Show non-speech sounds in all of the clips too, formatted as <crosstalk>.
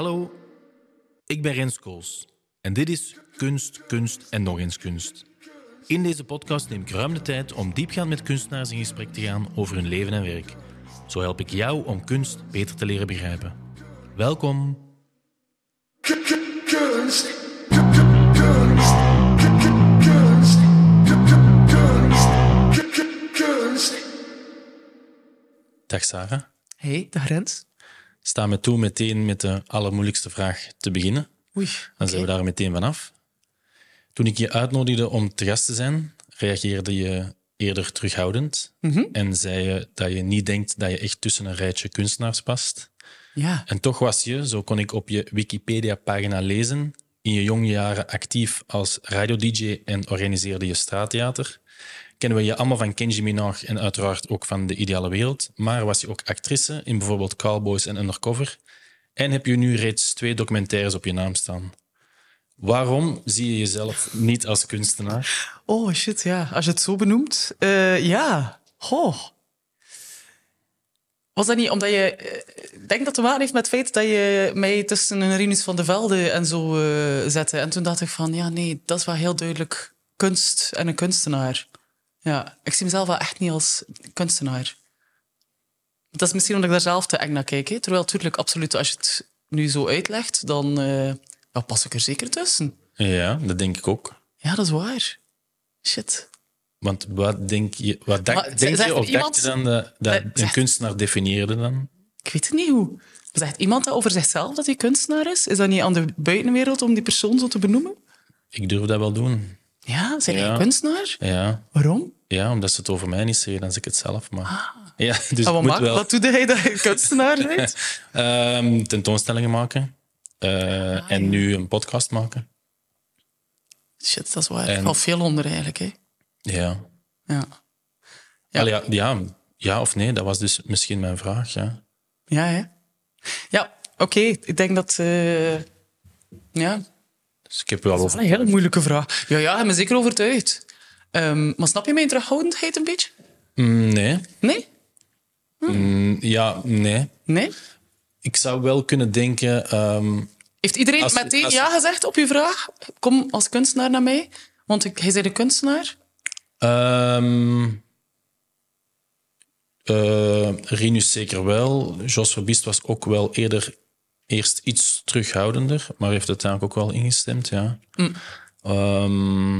Hallo, ik ben Rens Kools en dit is Kunst, Kunst en nog eens Kunst. In deze podcast neem ik ruim de tijd om diepgaand met kunstenaars in gesprek te gaan over hun leven en werk. Zo help ik jou om kunst beter te leren begrijpen. Welkom. Kunst. Dag Sarah. Hey, dag Rens. Sta me toe meteen met de allermoeilijkste vraag te beginnen. Oei. Dan zijn we daar meteen vanaf. Toen ik je uitnodigde om te gast te zijn, reageerde je eerder terughoudend en zei je dat je niet denkt dat je echt tussen een rijtje kunstenaars past. Ja. En toch was je, zo kon ik op je Wikipedia-pagina lezen, in je jonge jaren actief als radio-dj en organiseerde je straattheater. Kennen we je allemaal van Kenji Minaj en uiteraard ook van De Ideale Wereld, maar was je ook actrice in bijvoorbeeld Cowboys en Undercover. En heb je nu reeds twee documentaires op je naam staan. Waarom zie je jezelf niet als kunstenaar? Oh shit, ja. Als je het zo benoemt. Eh, ja. Goh. Was dat niet omdat je... eh, Ik denk dat het te maken heeft met het feit dat je mij tussen een Rinus van de Velde en zo eh, zette. En toen dacht ik van, ja nee, dat is wel heel duidelijk kunst en een kunstenaar. Ja, ik zie mezelf wel echt niet als kunstenaar. Dat is misschien omdat ik daar zelf te eng naar kijk. Hè. Terwijl, natuurlijk, absoluut, als je het nu zo uitlegt, dan eh, ja, pas ik er zeker tussen. Ja, dat denk ik ook. Ja, dat is waar. Shit. Want wat denk je, wat dacht- Maar denk je of iemand- je dan Eh, een zegt- kunstenaar definieerde dan? Ik weet het niet hoe. Zegt iemand dat over zichzelf dat hij kunstenaar is? Is dat niet aan de buitenwereld om die persoon zo te benoemen? Ik durf dat wel doen. Ja, zijn Ja. jij kunstenaar? Ja, Waarom? ja omdat ze het over mij niet zeggen, dan zeg ik het zelf. Maar... Ja, dus Ah, wat, moet maakt- wel wat doet hij dat je kunstenaar <laughs> bent? Ehm, tentoonstellingen maken. eh, Ah, en nu een podcast maken. Shit, dat is waar. En- Al veel onder eigenlijk. Hè. Ja. Ja. Ja. ja, ja, ja of nee, dat was dus misschien mijn vraag. Ja. Ja, hè? Ja, oké. Ik denk dat... eh, ja, Dus ik heb wel dat is een hele moeilijke vraag. Ja, ja, ben me zeker overtuigd. Ehm, maar snap je mijn terughoudendheid een beetje? Mm, nee. Nee? Mm, ja, nee. Nee? Ik zou wel kunnen denken. ehm, Heeft iedereen Als- meteen als- ja gezegd op je vraag? Kom als kunstenaar naar mij. Want ik, hij zei de kunstenaar. eh, Rinus zeker wel. Jos Verbiest was ook wel eerder eerst iets terughoudender, maar heeft uiteindelijk ook wel ingestemd, ja. Ehm,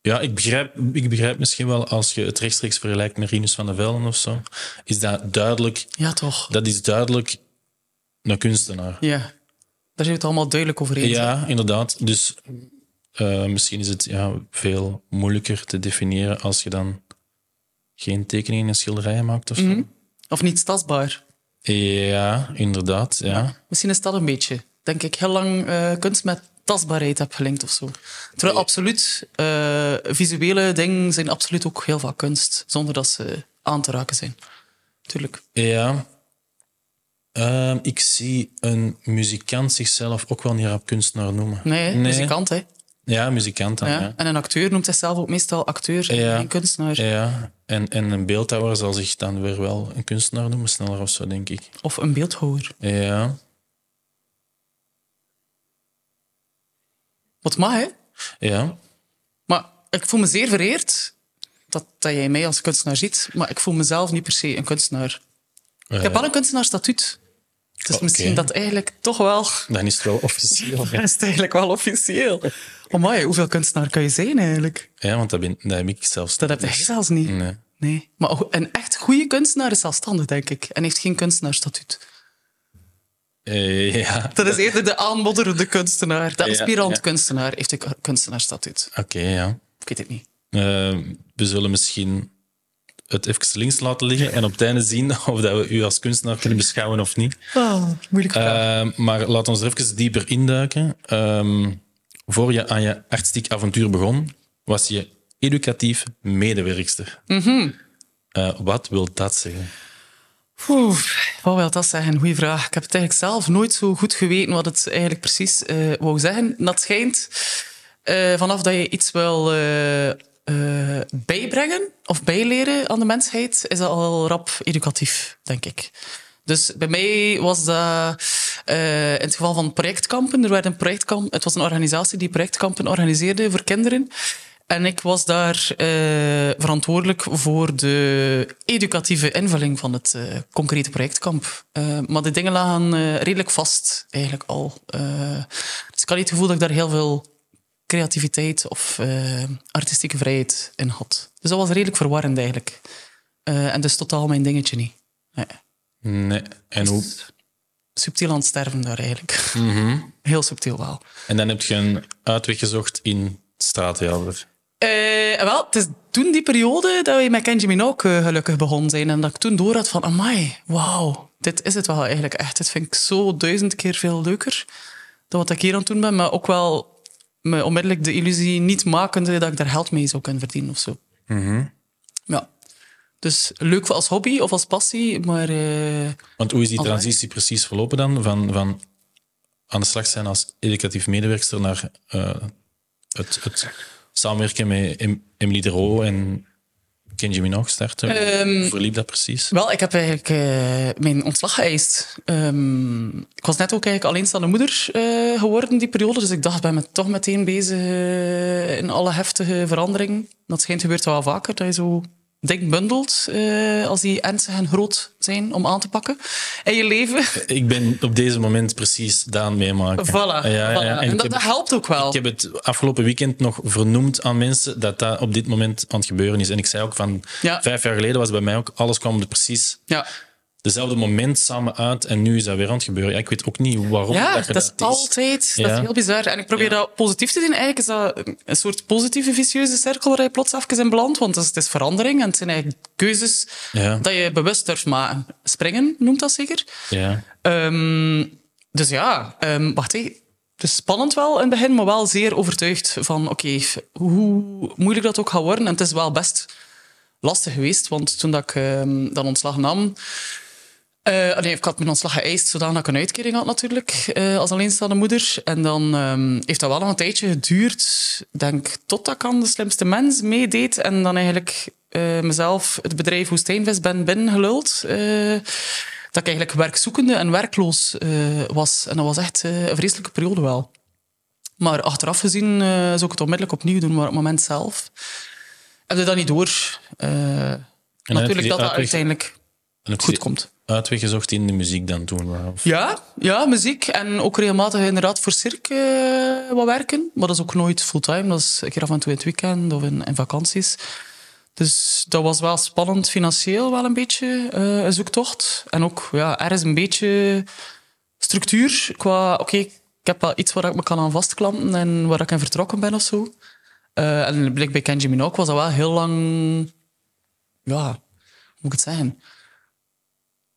ja, ik begrijp, ik begrijp misschien wel als je het rechtstreeks vergelijkt met Rinus van der Velde of zo, is dat duidelijk, Ja, toch? dat is duidelijk een kunstenaar. Ja. Daar we het allemaal duidelijk over eens. Ja, inderdaad. Dus eh, misschien is het ja, veel moeilijker te definiëren als je dan geen tekeningen en schilderijen maakt of zo. Of niet tastbaar. Ja, inderdaad. Ja. Misschien is dat een beetje. Denk ik heel lang eh, kunst met tastbaarheid heb gelinkt of zo. Terwijl absoluut, eh, visuele dingen zijn absoluut ook heel vaak kunst. Zonder dat ze aan te raken zijn. Tuurlijk. Ja. Ehm, ik zie een muzikant zichzelf ook wel niet rap kunstenaar noemen. Nee, hè? muzikant, hè. Ja, muzikant dan, Ja. ja. En een acteur noemt zichzelf ook meestal acteur en Ja. kunstenaar. Ja, en, en een beeldhouwer zal zich dan weer wel een kunstenaar noemen, sneller of zo, denk ik. Of een beeldhouwer. Ja. Wat mag, hè? Ja. Maar ik voel me zeer vereerd dat, dat jij mij als kunstenaar ziet, maar ik voel mezelf niet per se een kunstenaar. Ik heb wel een kunstenaarstatuut. Dus Oké. misschien dat eigenlijk toch wel... Dan is het wel officieel. <laughs> Dat is het eigenlijk wel officieel. Oh hoeveel kunstenaar kan je zijn eigenlijk? Ja, want dat, ben, dat heb ik zelfs Dat heb jij zelfs niet. Nee. Nee. Maar een echt goede kunstenaar is zelfstandig, denk ik. En heeft geen kunstenaarstatuut. Eh, ja, Dat is eerder de aanbodderende kunstenaar. De aspirant kunstenaar heeft een kunstenaarstatuut. oké, ja. Ik weet het niet. Eh, we zullen misschien het even links laten liggen en op het einde zien of dat we u als kunstenaar kunnen beschouwen of niet. Oh, moeilijk vraag. Eh, maar laat ons er even dieper induiken. Ehm, voor je aan je artistiek avontuur begon, was je educatief medewerkster. Eh, wat wil dat zeggen? Oeh, wat wil dat zeggen? Goeie vraag. Ik heb het eigenlijk zelf nooit zo goed geweten wat het eigenlijk precies eh wou zeggen. Dat schijnt eh, vanaf dat je iets wil eh, bijbrengen of bijleren aan de mensheid, is al rap educatief, denk ik. Dus bij mij was dat eh, in het geval van projectkampen. Er werd een projectkamp, het was een organisatie die projectkampen organiseerde voor kinderen. En ik was daar eh, verantwoordelijk voor de educatieve invulling van het eh, concrete projectkamp. Eh, maar de dingen lagen redelijk vast, eigenlijk al. Dus ik had niet het gevoel dat ik daar heel veel creativiteit of eh, artistieke vrijheid in had. Dus dat was redelijk verwarrend eigenlijk. Eh, en dus totaal mijn dingetje niet. Nee. Nee. En, hoe, Subtiel aan het sterven daar eigenlijk. Mhm. <laughs> Heel subtiel wel. en dan heb je een uitweg gezocht in straattheater. Eh, wel, het is toen die periode dat we met Kenji Minogue eh, gelukkig begonnen zijn. En dat ik toen door had van, amai, wauw, dit is het wel eigenlijk echt. Dit vind ik zo duizend keer veel leuker dan wat ik hier aan het doen ben. Maar ook wel me onmiddellijk de illusie niet makende dat ik daar geld mee zou kunnen verdienen of zo. Ja. Dus leuk als hobby of als passie, maar... eh, Want hoe is die transitie precies verlopen dan? Van, van aan de slag zijn als educatief medewerkster naar eh, het, het samenwerken met Em- Emily de Roo en Kenji Minogue starten? Ehm, hoe verliep dat precies? Wel, ik heb eigenlijk eh, mijn ontslag geëist. Ehm, ik was net ook eigenlijk alleenstaande moeder eh, geworden die periode. Dus ik dacht, ik ben me toch meteen bezig eh, in alle heftige veranderingen. Dat schijnt gebeurt wel vaker, dat je zo dik bundelt eh, als die ernstig en groot zijn om aan te pakken in je leven. Ik ben op deze moment precies Daan meemaken. Voilà. Ja, voilà. ja. En, dat, heb- dat helpt ook wel. Ik heb het afgelopen weekend nog vernoemd aan mensen dat dat op dit moment aan het gebeuren is. En ik zei ook van vijf jaar geleden was bij mij ook, alles kwam er precies Ja, dezelfde moment samen uit en nu is dat weer aan het gebeuren. Ja, ik weet ook niet waarom ja dat, je dat is dat altijd dat is heel bizar. En ik probeer dat positief te zien. Eigenlijk is dat een soort positieve, vicieuze cirkel waar je plots even in belandt. Want het is, verandering en het zijn eigenlijk keuzes dat je bewust durft maken. Springen noemt dat zeker. Ja. Ehm, dus ja, ehm, wacht even. Is spannend wel in het begin, maar wel zeer overtuigd van oké, hoe moeilijk dat ook gaat worden. En het is wel best lastig geweest, want toen dat ik ehm, dat ontslag nam... eh, nee, ik had mijn ontslag geëist, zodat ik een uitkering had natuurlijk, eh, als alleenstaande moeder. En dan ehm, heeft dat wel nog een tijdje geduurd, denk, totdat ik aan de slimste mens meedeed. En dan eigenlijk eh, mezelf het bedrijf Woestijnvis ben binnengeluld. eh, dat ik eigenlijk werkzoekende en werkloos eh, was. En dat was echt eh, een vreselijke periode wel. Maar achteraf gezien eh, zou ik het onmiddellijk opnieuw doen, maar op het moment zelf heb je dat niet door. Eh, natuurlijk dat dat uiteindelijk goed komt. Uitweg gezocht in de muziek dan toen? Of? Ja, ja, muziek. En ook regelmatig inderdaad voor cirque eh, wat werken. Maar dat is ook nooit fulltime. Dat is een keer af en toe in het weekend of in, in vakanties. Dus dat was wel spannend financieel wel een beetje, eh, een zoektocht. En ook ja, er is een beetje structuur qua... Oké, ik heb wel iets waar ik me kan aan vastklampen en waar ik in vertrokken ben of zo. Eh, en bij Kenji Minogue was dat wel heel lang... Ja, hoe moet ik het zeggen?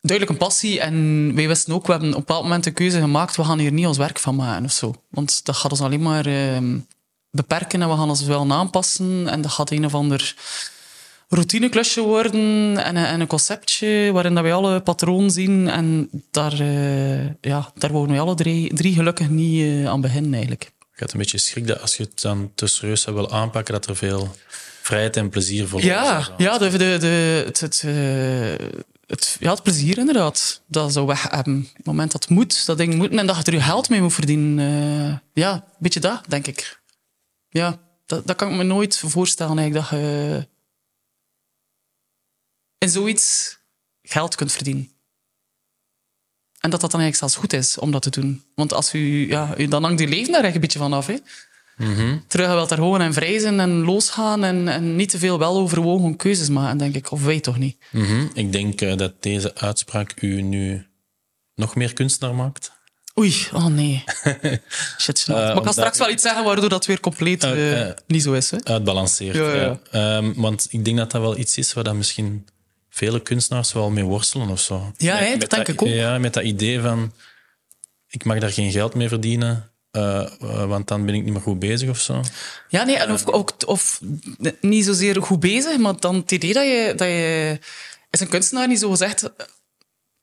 Duidelijk een passie. En wij wisten ook, we hebben op een bepaald moment de keuze gemaakt, we gaan hier niet ons werk van maken of zo. Want dat gaat ons alleen maar ehm, beperken en we gaan ons wel aanpassen. En dat gaat een of ander routineklusje worden en, een- en een conceptje waarin dat wij alle patroon zien. En daar, eh ja, daar wouden wij alle drie, drie gelukkig niet eh, aan beginnen eigenlijk. Je had een beetje schrik dat als je het dan te serieus willen aanpakken, dat er veel vrijheid en plezier voor Ja, ja de, de, de, het, het, eh, het, ja, het plezier inderdaad. Dat zou weg hebben. Op het moment dat het moet, dat ding moet. En dat je er je geld mee moet verdienen. eh, ja, een beetje dat, denk ik. Ja, dat, dat kan ik me nooit voorstellen eigenlijk, dat je in zoiets geld kunt verdienen. En dat dat dan eigenlijk zelfs goed is om dat te doen. Want als u, ja, u, dan hangt je leven daar echt een beetje van af. Hè? Terug wel daar gewoon en vrij zijn en losgaan en, en niet te veel weloverwogen keuzes maken, denk ik. Of wij toch niet? Mhm. Ik denk eh, dat deze uitspraak u nu nog meer kunstenaar maakt. Oei, oh nee. <laughs> Shit, snap. maar ik kan straks wel iets zeggen waardoor dat weer compleet Eh, niet zo is. Hè? Uitbalanceerd. Ja, ja. ja. Ehm, want ik denk dat dat wel iets is waar dat misschien vele kunstenaars wel mee worstelen of zo. Ja, hè, dat denk ik ook. Ja, met dat idee van ik mag daar geen geld mee verdienen, eh, eh, want dan ben ik niet meer goed bezig of zo. Ja, nee, en of, ook, of niet zozeer goed bezig, maar dan het idee dat je... Dat je is een kunstenaar niet zo gezegd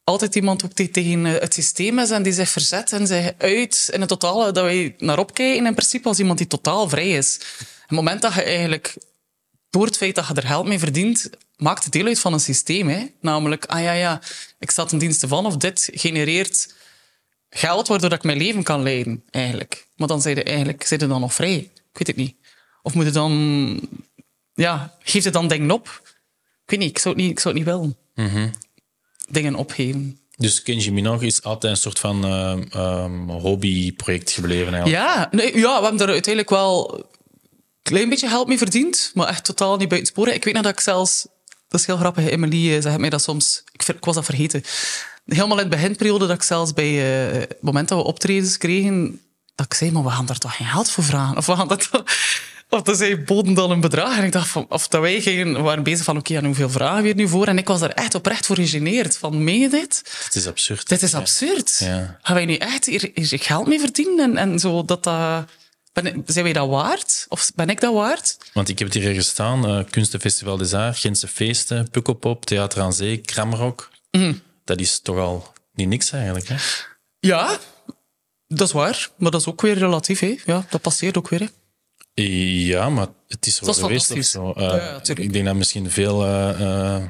altijd iemand ook die tegen eh, het systeem is en die zich verzet en zich uit in het totale, dat wij naar opkijken in principe als iemand die totaal vrij is. Het moment dat je eigenlijk door het feit dat je er geld mee verdient, maakt het deel uit van een systeem. Hè? Namelijk, ah ja, ja, ik sta ten dienste van of dit genereert geld waardoor dat ik mijn leven kan leiden, eigenlijk. Maar dan zijn je eigenlijk zijn dan nog vrij. Ik weet het niet. Of moet je dan... Ja, geeft het dan dingen op? Ik weet niet, ik zou het niet, ik zou het niet willen. Dingen opgeven. Dus Kenji Minogue is altijd een soort van ehm, ehm, hobbyproject gebleven eigenlijk. Ja, nee, ja, we hebben er uiteindelijk wel een klein beetje geld mee verdiend, maar echt totaal niet buiten sporen. Ik weet nog dat ik zelfs, dat is heel grappig, Emily eh, zegt mij dat soms, ik, ver- ik was dat vergeten. Helemaal in de beginperiode dat ik zelfs bij eh, het moment dat we optredens kregen, dat ik zei, maar we gaan daar toch geen geld voor vragen? Of we gaan dat toch- Of dan zei boden dan een bedrag. En ik dacht van, of dat wij gingen, we waren bezig van, oké, en hoeveel vragen we hier nu voor? En ik was daar echt oprecht voor gegeneerd. Van, meen je dit? Het is absurd. Dit is absurd. Ja. Gaan wij nu echt hier, hier geld mee verdienen? En, en zo dat dat... Ben, zijn wij dat waard? Of ben ik dat waard? Want ik heb het hier ergens staan. eh Kunstenfestival des Arts, Gentse Feesten, Pukkelpop, Theater aan Zee, Kramrock. Mhm. Dat is toch al niet niks eigenlijk, hè? Ja, dat is waar. Maar dat is ook weer relatief. Hè? Ja, dat passeert ook weer. Hè? Ja, maar het is Dat wel geweest of zo. Ja, tuurlijk. ik denk dat misschien veel eh, eh,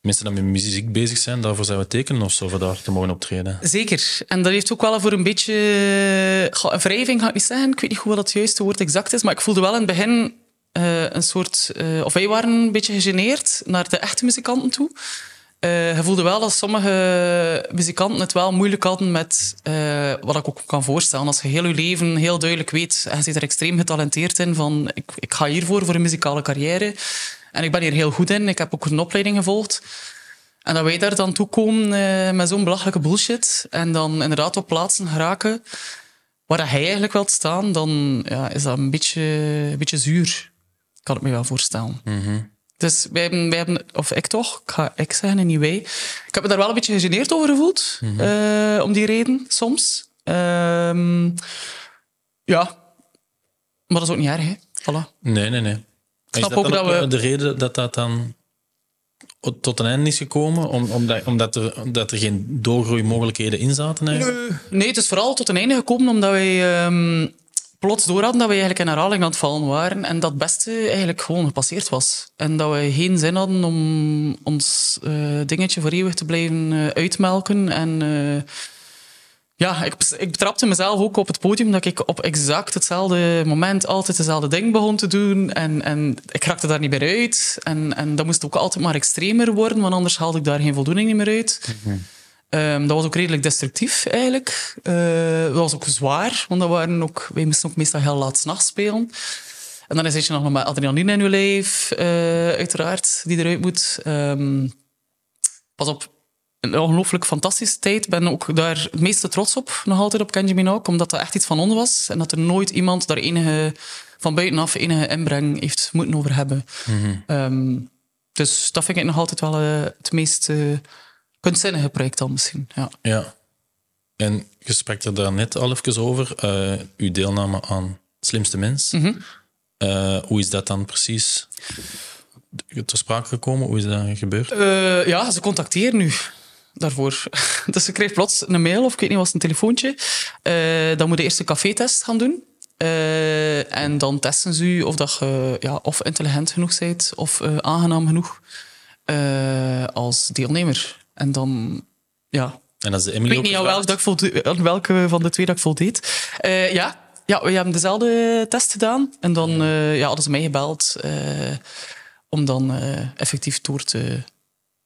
mensen die met muziek bezig zijn, daarvoor zijn we tekenen of zo, voor daar te mogen optreden. Zeker. En dat heeft ook wel voor een beetje... Een wrijving ga ik niet zeggen. Ik weet niet goed wat het juiste woord exact is. Maar ik voelde wel in het begin een soort... of wij waren een beetje gegeneerd naar de echte muzikanten toe. Eh, je voelde wel dat sommige muzikanten het wel moeilijk hadden met eh, wat ik ook kan voorstellen. Als je heel je leven heel duidelijk weet, en je zit er extreem getalenteerd in, van ik, ik ga hiervoor, voor een muzikale carrière. En ik ben hier heel goed in. Ik heb ook een opleiding gevolgd. En dat wij daar dan toe komen eh, met zo'n belachelijke bullshit en dan inderdaad op plaatsen geraken waar hij eigenlijk wilt staan, dan ja, is dat een beetje, een beetje zuur. Kan ik me wel voorstellen. Dus wij hebben, wij hebben, of ik toch, ik ga ik zeggen en niet wij. Ik heb me daar wel een beetje gegeneerd over gevoeld, eh, om die reden, soms. Ehm, ja, maar dat is ook niet erg, hè. Voilà. Nee, nee, nee. Is snap dat ook dat we- de reden dat dat dan tot een einde is gekomen? Om, omdat omdat er, dat er geen doorgroeimogelijkheden in zaten? Eigenlijk? Nee, het is vooral tot een einde gekomen omdat wij ehm, plots door hadden dat wij eigenlijk in herhaling aan het vallen waren en dat het beste eigenlijk gewoon gepasseerd was. En dat we geen zin hadden om ons eh, dingetje voor eeuwig te blijven eh, uitmelken. En eh, ja, ik, ik betrapte mezelf ook op het podium dat ik op exact hetzelfde moment altijd hetzelfde ding begon te doen. En, en ik raakte daar niet meer uit. En, en dat moest ook altijd maar extremer worden, want anders haalde ik daar geen voldoening meer uit. Ehm, dat was ook redelijk destructief eigenlijk. Eh, dat was ook zwaar, want dat waren ook, wij moesten ook meestal heel laat s'nachts spelen. En dan zit je nog met adrenaline in je lijf, eh, uiteraard, die eruit moet. Ehm, pas op, een ongelooflijk fantastische tijd. Ik ben ook daar het meeste trots op, nog altijd op Kenji Minogue, omdat dat echt iets van ons was. En dat er nooit iemand daar enige, van buitenaf enige inbreng heeft moeten over hebben. Ehm, dus dat vind ik nog altijd wel eh, het meest eh, kunstzinnige project dan misschien. Ja. Ja. En je sprak er daar net al even over, eh, uw deelname aan Slimste Mens. Mhm. Eh, hoe is dat dan precies ter sprake gekomen? Hoe is dat gebeurd? Eh, ja, ze contacteren nu daarvoor. <laughs> Dus ze krijgt plots een mail, of ik weet niet, was een telefoontje. Dan moet je eerst een café-test gaan doen. En dan testen ze u of dat je ja, of intelligent genoeg bent, of aangenaam genoeg als deelnemer. En dan, ja, En dat is de ik Emily weet niet ook aan, welk dat ik volde- aan welke van de twee dat ik voldeed. Eh, ja. ja, we hebben dezelfde test gedaan. En dan eh, ja, hadden ze mij gebeld eh, om dan eh, effectief door te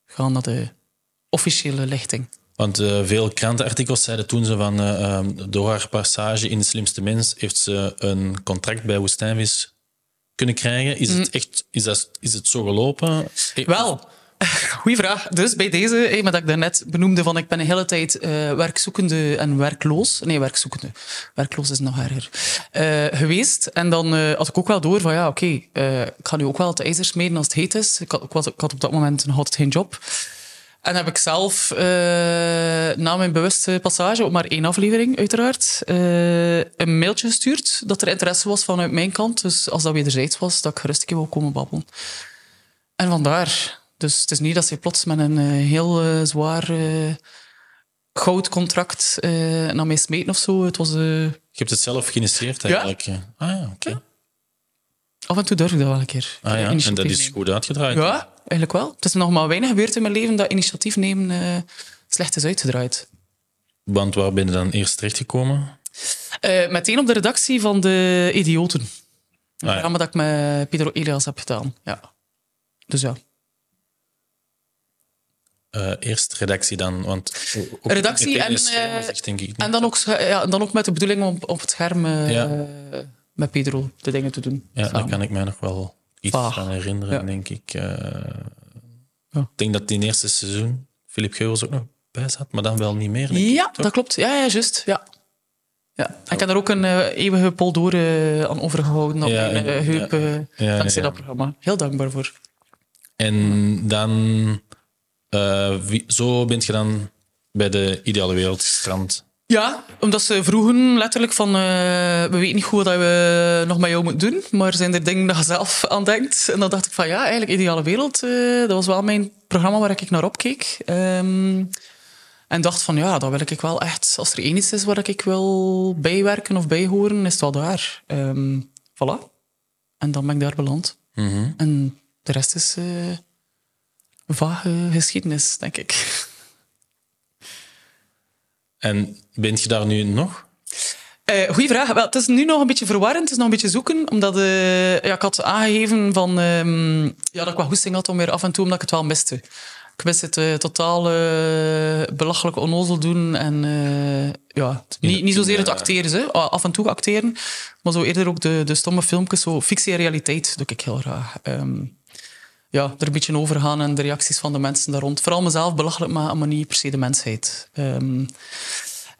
gaan naar de officiële lichting. Want eh, veel krantenartikels zeiden toen ze van eh, ehm, door haar passage in De Slimste Mens heeft ze een contract bij Woestijnvis kunnen krijgen. Is, het, echt, is, dat, is het zo gelopen? Eh, Wel, <laughs> goeie vraag. Dus bij deze, hé, maar dat ik daarnet benoemde van ik ben een hele tijd eh, werkzoekende en werkloos. Nee, werkzoekende. Werkloos is nog erger. eh, geweest. En dan eh, had ik ook wel door van ja, oké, ik ga nu ook wel het ijzer smeden als het heet is. Ik had, was, op dat moment nog altijd geen job. En heb ik zelf na mijn bewuste passage, op maar één aflevering uiteraard, een mailtje gestuurd dat er interesse was vanuit mijn kant. Dus als dat wederzijds was, dat ik gerust een keer wou komen babbelen. En vandaar. Dus het is niet dat ze plots met een eh, heel eh, zwaar eh, goudcontract naar mij smeten of zo. Het was... Je hebt het zelf geïnitieerd eigenlijk. Ah ja, oké. Af en toe durf ik dat wel een keer. Ah ja, en dat is nemen. goed uitgedraaid. Ja, eigenlijk wel. Het is nog maar weinig gebeurd in mijn leven dat initiatief nemen eh, slecht is uitgedraaid. Want waar ben je dan eerst terechtgekomen? Eh, meteen op de redactie van de Idioten. Een Ah, ja. programma dat ik met Pedro Elias heb gedaan. Ja. Dus ja. Eh, eerst redactie dan, want... Redactie en, eh, denk ik. En dan ook, ja, dan ook met de bedoeling om op het scherm eh, Ja. met Pedro de dingen te doen. Ja, daar kan ik mij nog wel iets Vaag. van herinneren, Ja. denk ik. Ja. Ik denk dat in het eerste seizoen Philip Geubels ook nog bij zat, maar dan wel niet meer, denk Ja, dat klopt. Ja, ja juist. Ja. Ja. Ik heb daar ook een eeuwige poldoor aan overgehouden op mijn heup, dankzij dat programma. Heel dankbaar voor. En dan... eh, wie- zo bent je dan bij de Ideale Wereld gestrand. Ja, omdat ze vroegen letterlijk van... eh, we weten niet goed wat we nog met jou moeten doen, maar zijn er dingen dat je zelf aan denkt? En dan dacht ik van ja, eigenlijk Ideale Wereld, eh, dat was wel mijn programma waar ik naar opkeek. Ehm, en dacht van ja, dat wil ik wel echt... Als er één iets is waar ik wil bijwerken of bijhoren, is het wel daar. Ehm voilà. En dan ben ik daar beland. Mhm. En de rest is vage geschiedenis, denk ik. En bent je daar nu nog? Eh goeie vraag. Wel, het is nu nog een beetje verwarrend. Het is nog een beetje zoeken. Omdat eh, ja, ik had aangegeven van, ehm, ja, dat ik wat goesting had om weer af en toe, omdat ik het wel miste. Ik mis het eh, totaal belachelijk onnozel doen. En ja, niet, niet zozeer het acteren. Hè. Af en toe acteren. Maar zo eerder ook de, de stomme filmpjes. Zo fictie en realiteit doe ik heel graag. Ehm, ja, er een beetje over gaan en de reacties van de mensen daar rond. Vooral mezelf belachelijk maken, maar niet per se de mensheid. Ehm,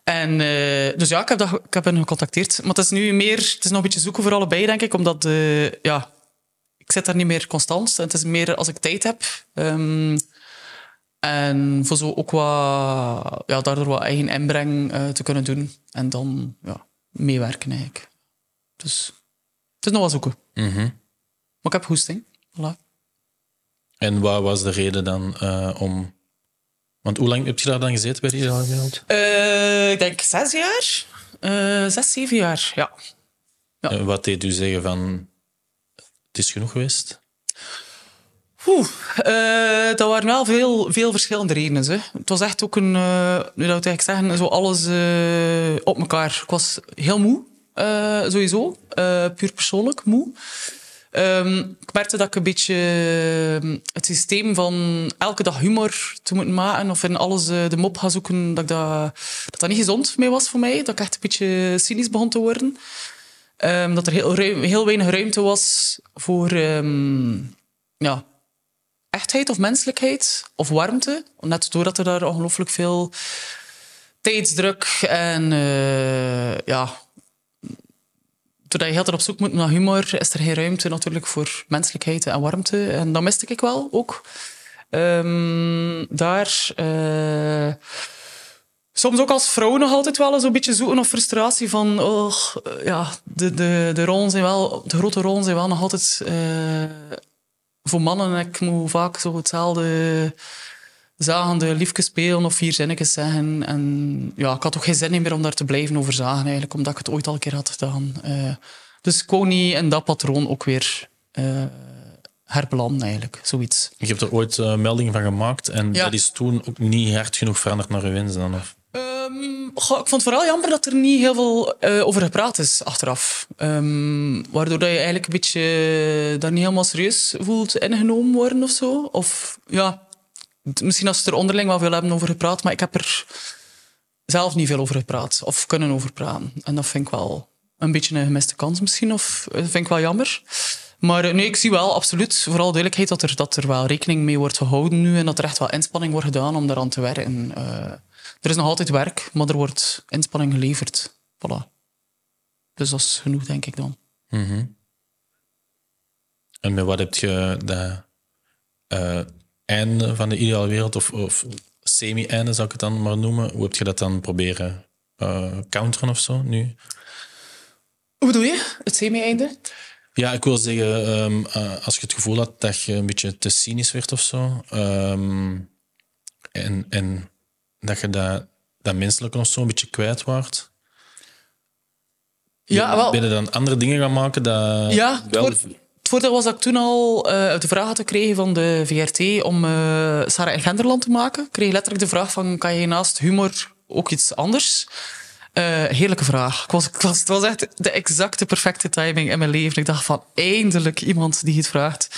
en eh, dus ja, ik heb, dat, ik heb hen gecontacteerd. Maar het is nu meer, het is nog een beetje zoeken voor allebei, denk ik, omdat eh, ja, ik zit daar niet meer constant. Het is meer als ik tijd heb. Ehm, en voor zo ook wat, ja, daardoor wat eigen inbreng eh, te kunnen doen. En dan ja, meewerken eigenlijk. Dus het is nog wel zoeken. Mhm. Maar ik heb goesting. Voilà. En wat was de reden dan eh, om... Want hoe lang heb je daar dan gezeten bij Wereld? Eh, ik denk zes jaar. Eh, zes, zeven jaar, ja. Ja. Eh, wat deed u zeggen van... Het is genoeg geweest? Oeh, eh, dat waren wel veel, veel verschillende redenen. Hè. Het was echt ook een, eh nu dat eigenlijk zeggen, zo alles op elkaar. Ik was heel moe, sowieso. Puur persoonlijk moe. Ehm, ik merkte dat ik een beetje eh, het systeem van elke dag humor te moeten maken of in alles eh, de mop gaan zoeken, dat, ik dat, dat niet gezond mee was voor mij. Dat ik echt een beetje cynisch begon te worden. Ehm, dat er heel, heel weinig ruimte was voor ehm, ja, echtheid of menselijkheid of warmte. Net doordat er daar ongelooflijk veel tijdsdruk en eh, ja, doordat je heel tijd op zoek moet naar humor, is er geen ruimte natuurlijk voor menselijkheid en warmte. En dat miste ik wel ook. Ehm, daar. eh, soms ook als vrouw nog altijd wel eens een beetje zoeken of frustratie van, oh, ja, de, de, de rollen zijn wel, de grote rollen zijn wel nog altijd eh, voor mannen. En ik moet vaak zo hetzelfde zagende liefjes spelen of vier zinnetjes zeggen. En ja, ik had ook geen zin meer om daar te blijven over zagen eigenlijk, omdat ik het ooit al een keer had gedaan. Eh, dus ik niet in dat patroon ook weer herbelanden eigenlijk, zoiets. Je hebt er ooit eh, melding van gemaakt en Ja. dat is toen ook niet hard genoeg veranderd naar uw wens dan? Of? Ehm, goh, ik vond het vooral jammer dat er niet heel veel over gepraat is achteraf. Ehm, waardoor dat je eigenlijk een beetje daar niet helemaal serieus voelt ingenomen worden of zo. Of ja, misschien als ze er onderling wel veel hebben over gepraat, maar ik heb er zelf niet veel over gepraat of kunnen over praten. En dat vind ik wel een beetje een gemiste kans misschien, of eh, vind ik wel jammer. Maar eh, nee, ik zie wel absoluut, vooral duidelijkheid, dat er, dat er wel rekening mee wordt gehouden nu en dat er echt wel inspanning wordt gedaan om daaraan te werken. Eh, er is nog altijd werk, maar er wordt inspanning geleverd. Voilà. Dus dat is genoeg, denk ik dan. Mhm. En met wat heb je dat einde van de ideale wereld, of, of semi-einde zou ik het dan maar noemen, hoe heb je dat dan proberen eh, counteren of zo nu? Hoe bedoel je? Het semi-einde? Ja, ik wil zeggen, ehm, eh, als je het gevoel had dat je een beetje te cynisch werd of zo, ehm, en, en dat je dat, dat menselijke of zo een beetje kwijt wordt, Ja, wel. ben je dan andere dingen gaan maken dat Ja, wel Het voordeel was dat ik toen al eh, de vraag had gekregen van de VRT om eh, Sarah en Genderland te maken. Ik kreeg letterlijk de vraag van, kan je naast humor ook iets anders? Eh, heerlijke vraag. Ik was, ik was, het was echt de exacte perfecte timing in mijn leven. Ik dacht van, eindelijk iemand die het vraagt.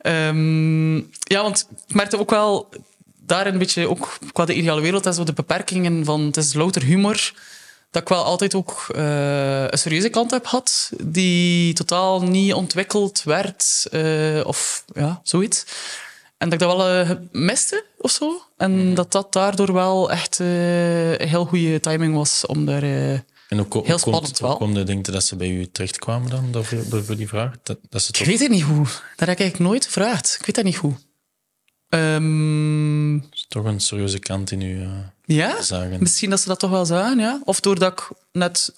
Ehm, ja, want ik merkte ook wel daar een beetje, ook qua de ideale wereld de beperkingen van het is louter humor, dat ik wel altijd ook eh, een serieuze kant heb gehad, die totaal niet ontwikkeld werd, eh, of ja, zoiets. En dat ik dat wel eh, miste, of zo. En dat dat daardoor wel echt een heel goede timing was om daar... En hoe, Heel spannend wel. Hoe denk je, dat ze bij u terechtkwamen dan, voor die vraag? Dat, dat ze Ik weet het niet hoe. Dat heb ik eigenlijk nooit gevraagd. Ik weet dat niet hoe. Ehm, toch een serieuze kant in u eh, ja, zagen. misschien dat ze dat toch wel zagen, ja. Of doordat ik net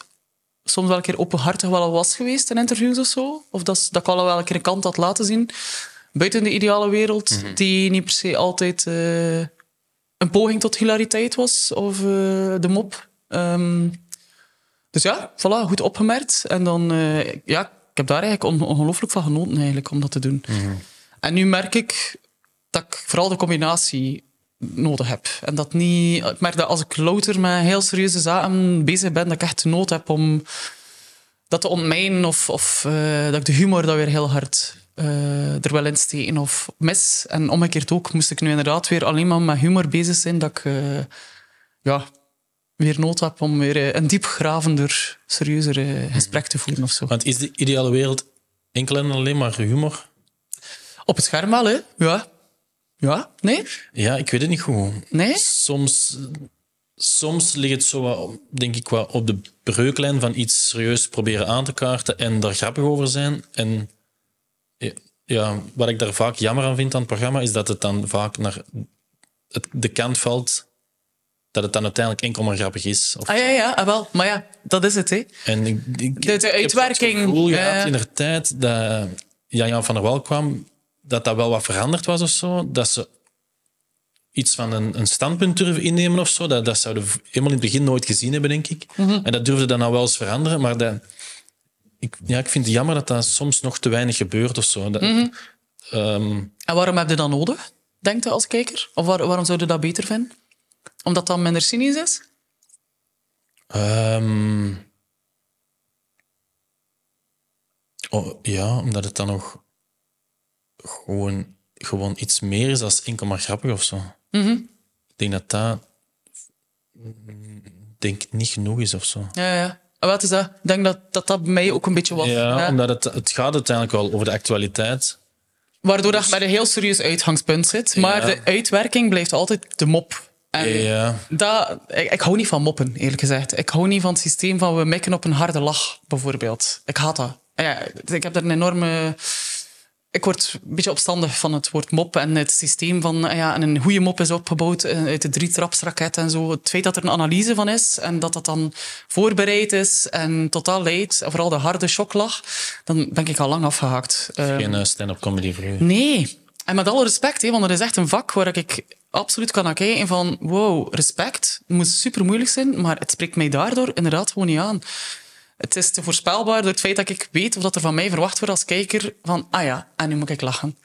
soms wel een keer openhartig wel was geweest in interviews of zo. Of dat, dat ik al wel een keer een kant had laten zien. Buiten de ideale wereld, die niet per se altijd eh, een poging tot hilariteit was. Of eh, de mop. Ehm, dus ja, voilà, goed opgemerkt. En dan, ja, ik heb daar eigenlijk on- ongelooflijk van genoten eigenlijk, om dat te doen. En nu merk ik dat ik vooral de combinatie nodig heb. En dat niet... Ik merk dat als ik louter met heel serieuze zaken bezig ben, dat ik echt nood heb om dat te ontmijnen of, of eh, dat ik de humor dat weer heel hard eh, er wel in steken of mis. En omgekeerd ook moest ik nu inderdaad weer alleen maar met humor bezig zijn, dat ik eh, ja, weer nood heb om weer een diepgravender, serieuzer gesprek te voeren of zo. Want is de ideale wereld enkel en alleen maar humor? Op het scherm wel, hè? Ja. Ja? Nee? Ja, ik weet het niet goed. Nee? Soms, soms ligt het zo, wat, denk ik, wel op de breuklijn van iets serieus proberen aan te kaarten en daar grappig over zijn. En ja, wat ik daar vaak jammer aan vind aan het programma, is dat het dan vaak naar het, de kant valt dat het dan uiteindelijk enkel maar grappig is. Of, Ah ja, ja, ah, wel. Maar ja, dat is het, hè? En ik, ik, de ik heb uitwerking, het gevoel gehad in de tijd dat Jan-Jan van der Wal kwam, dat dat wel wat veranderd was of zo. Dat ze iets van een, een standpunt durven innemen of zo. Dat, dat zouden we helemaal in het begin nooit gezien hebben, denk ik. Mhm. En dat durfde dan nou wel eens veranderen. Maar dat, ik, ja, ik vind het jammer dat dat soms nog te weinig gebeurt of zo. Dat, Mhm. ehm, En waarom heb je dat nodig, denkt je als kijker? Of waar- waarom zou je dat beter vinden? Omdat dat minder cynisch is? Ehm, oh, ja, omdat het dan nog gewoon, gewoon iets meer is dan enkel maar grappig of zo. Ik denk dat dat mm, denk niet genoeg is of zo. Ja, ja. En wat is dat? Ik denk dat dat, dat bij mij ook een beetje was. Ja, Ja. omdat het, het gaat uiteindelijk wel over de actualiteit. Waardoor dat je met een heel serieus uitgangspunt zit. Maar Ja. de uitwerking blijft altijd de mop. En Ja, dat, ik, ik hou niet van moppen, eerlijk gezegd. Ik hou niet van het systeem van we mikken op een harde lach, bijvoorbeeld. Ik haat dat. Ja, ik heb daar een enorme... Ik word een beetje opstandig van het woord mop en het systeem van... Ja, en een goede mop is opgebouwd eh, uit de drie-trapsraket en zo. Het feit dat er een analyse van is en dat dat dan voorbereid is en totaal leidt, vooral de harde shocklach, dan ben ik al lang afgehaakt. Eh, geen eh, stand-up comedy voor u. Nee. En met alle respect, hè, want er is echt een vak waar ik absoluut kan naar kijken van wow, respect. Het moet super moeilijk zijn, maar het spreekt mij daardoor inderdaad gewoon niet aan. Het is te voorspelbaar door het feit dat ik weet of dat er van mij verwacht wordt als kijker van ah ja, en nu moet ik lachen.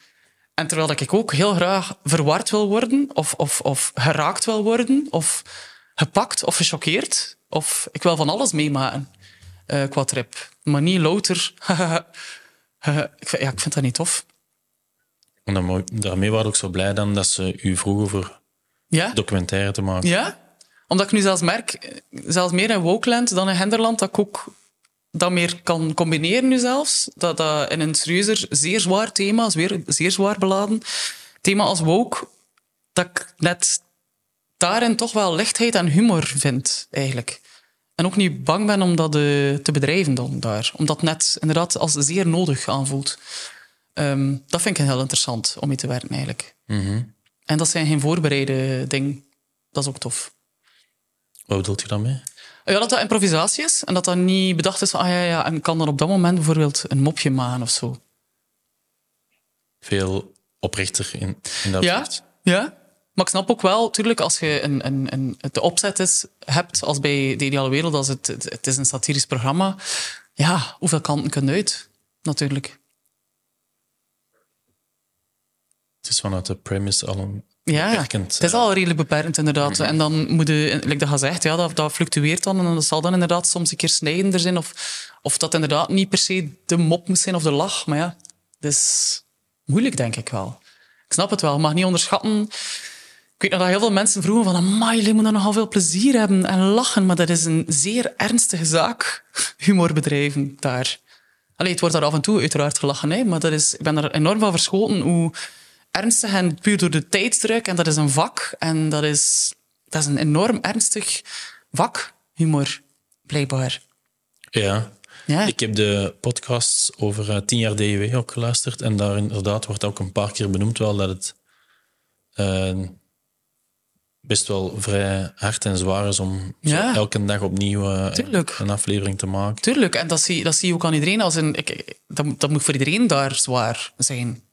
En terwijl dat ik ook heel graag verward wil worden, of, of, of geraakt wil worden, of gepakt of gechoqueerd, of ik wil van alles meemaken eh qua trip. Maar niet louter. <laughs> ik, vind, ja, ik vind dat niet tof. En dan daarmee waren we ook zo blij dan dat ze u vroegen voor Ja? documentaire te maken. Ja? Omdat ik nu zelfs merk, eh, zelfs meer in Wokeland dan in Henderland, dat ik ook dat meer kan combineren nu zelfs. Dat, dat in een serieuzer, zeer zwaar thema, zeer, zeer zwaar beladen thema als woke, dat ik net daarin toch wel lichtheid en humor vind, eigenlijk. En ook niet bang ben om dat eh, te bedrijven dan daar. Omdat het net inderdaad als zeer nodig aanvoelt. Ehm, dat vind ik heel interessant om mee te werken, eigenlijk. En dat zijn geen voorbereide dingen. Dat is ook tof. Wat bedoelt je daarmee? Ja, dat dat improvisatie is en dat dat niet bedacht is van, ah ja, ja, en kan dan op dat moment bijvoorbeeld een mopje maken of zo. Veel oprechter in, in dat Ja, opzicht. ja. Maar ik snap ook wel, natuurlijk, als je een, een, een, de opzet is, hebt, als bij De Ideale Wereld, als het, het, het is een satirisch programma, ja, hoeveel kanten kunnen uit, natuurlijk. Het is vanuit de premise al een Ja, beperkend, het is eh, al redelijk beperkend inderdaad. En dan moet je, like dat gezegd, ja, dat, dat fluctueert dan. En dat zal dan inderdaad soms een keer snijdender zijn. Of, of dat inderdaad niet per se de mop moet zijn of de lach. Maar ja, dat is moeilijk, denk ik wel. Ik snap het wel, mag niet onderschatten. Ik weet nog dat heel veel mensen vroegen van... Amai, jullie moeten nogal veel plezier hebben en lachen. Maar dat is een zeer ernstige zaak, <laughs> humorbedrijven daar. Allee, het wordt daar af en toe uiteraard gelachen, hè, maar dat is, ik ben er enorm van verschoten hoe ernstig en puur door de tijdsdruk. En dat is een vak en dat is, dat is een enorm ernstig vak, humor, blijkbaar. Ja. Ja. Ik heb de podcasts over eh, tien jaar DEW ook geluisterd. En daar inderdaad wordt ook een paar keer benoemd wel dat het eh, best wel vrij hard en zwaar is om Ja. elke dag opnieuw eh, een aflevering te maken. Tuurlijk, en dat zie, dat zie je ook aan iedereen. Als een, ik, dat, dat moet voor iedereen daar zwaar zijn.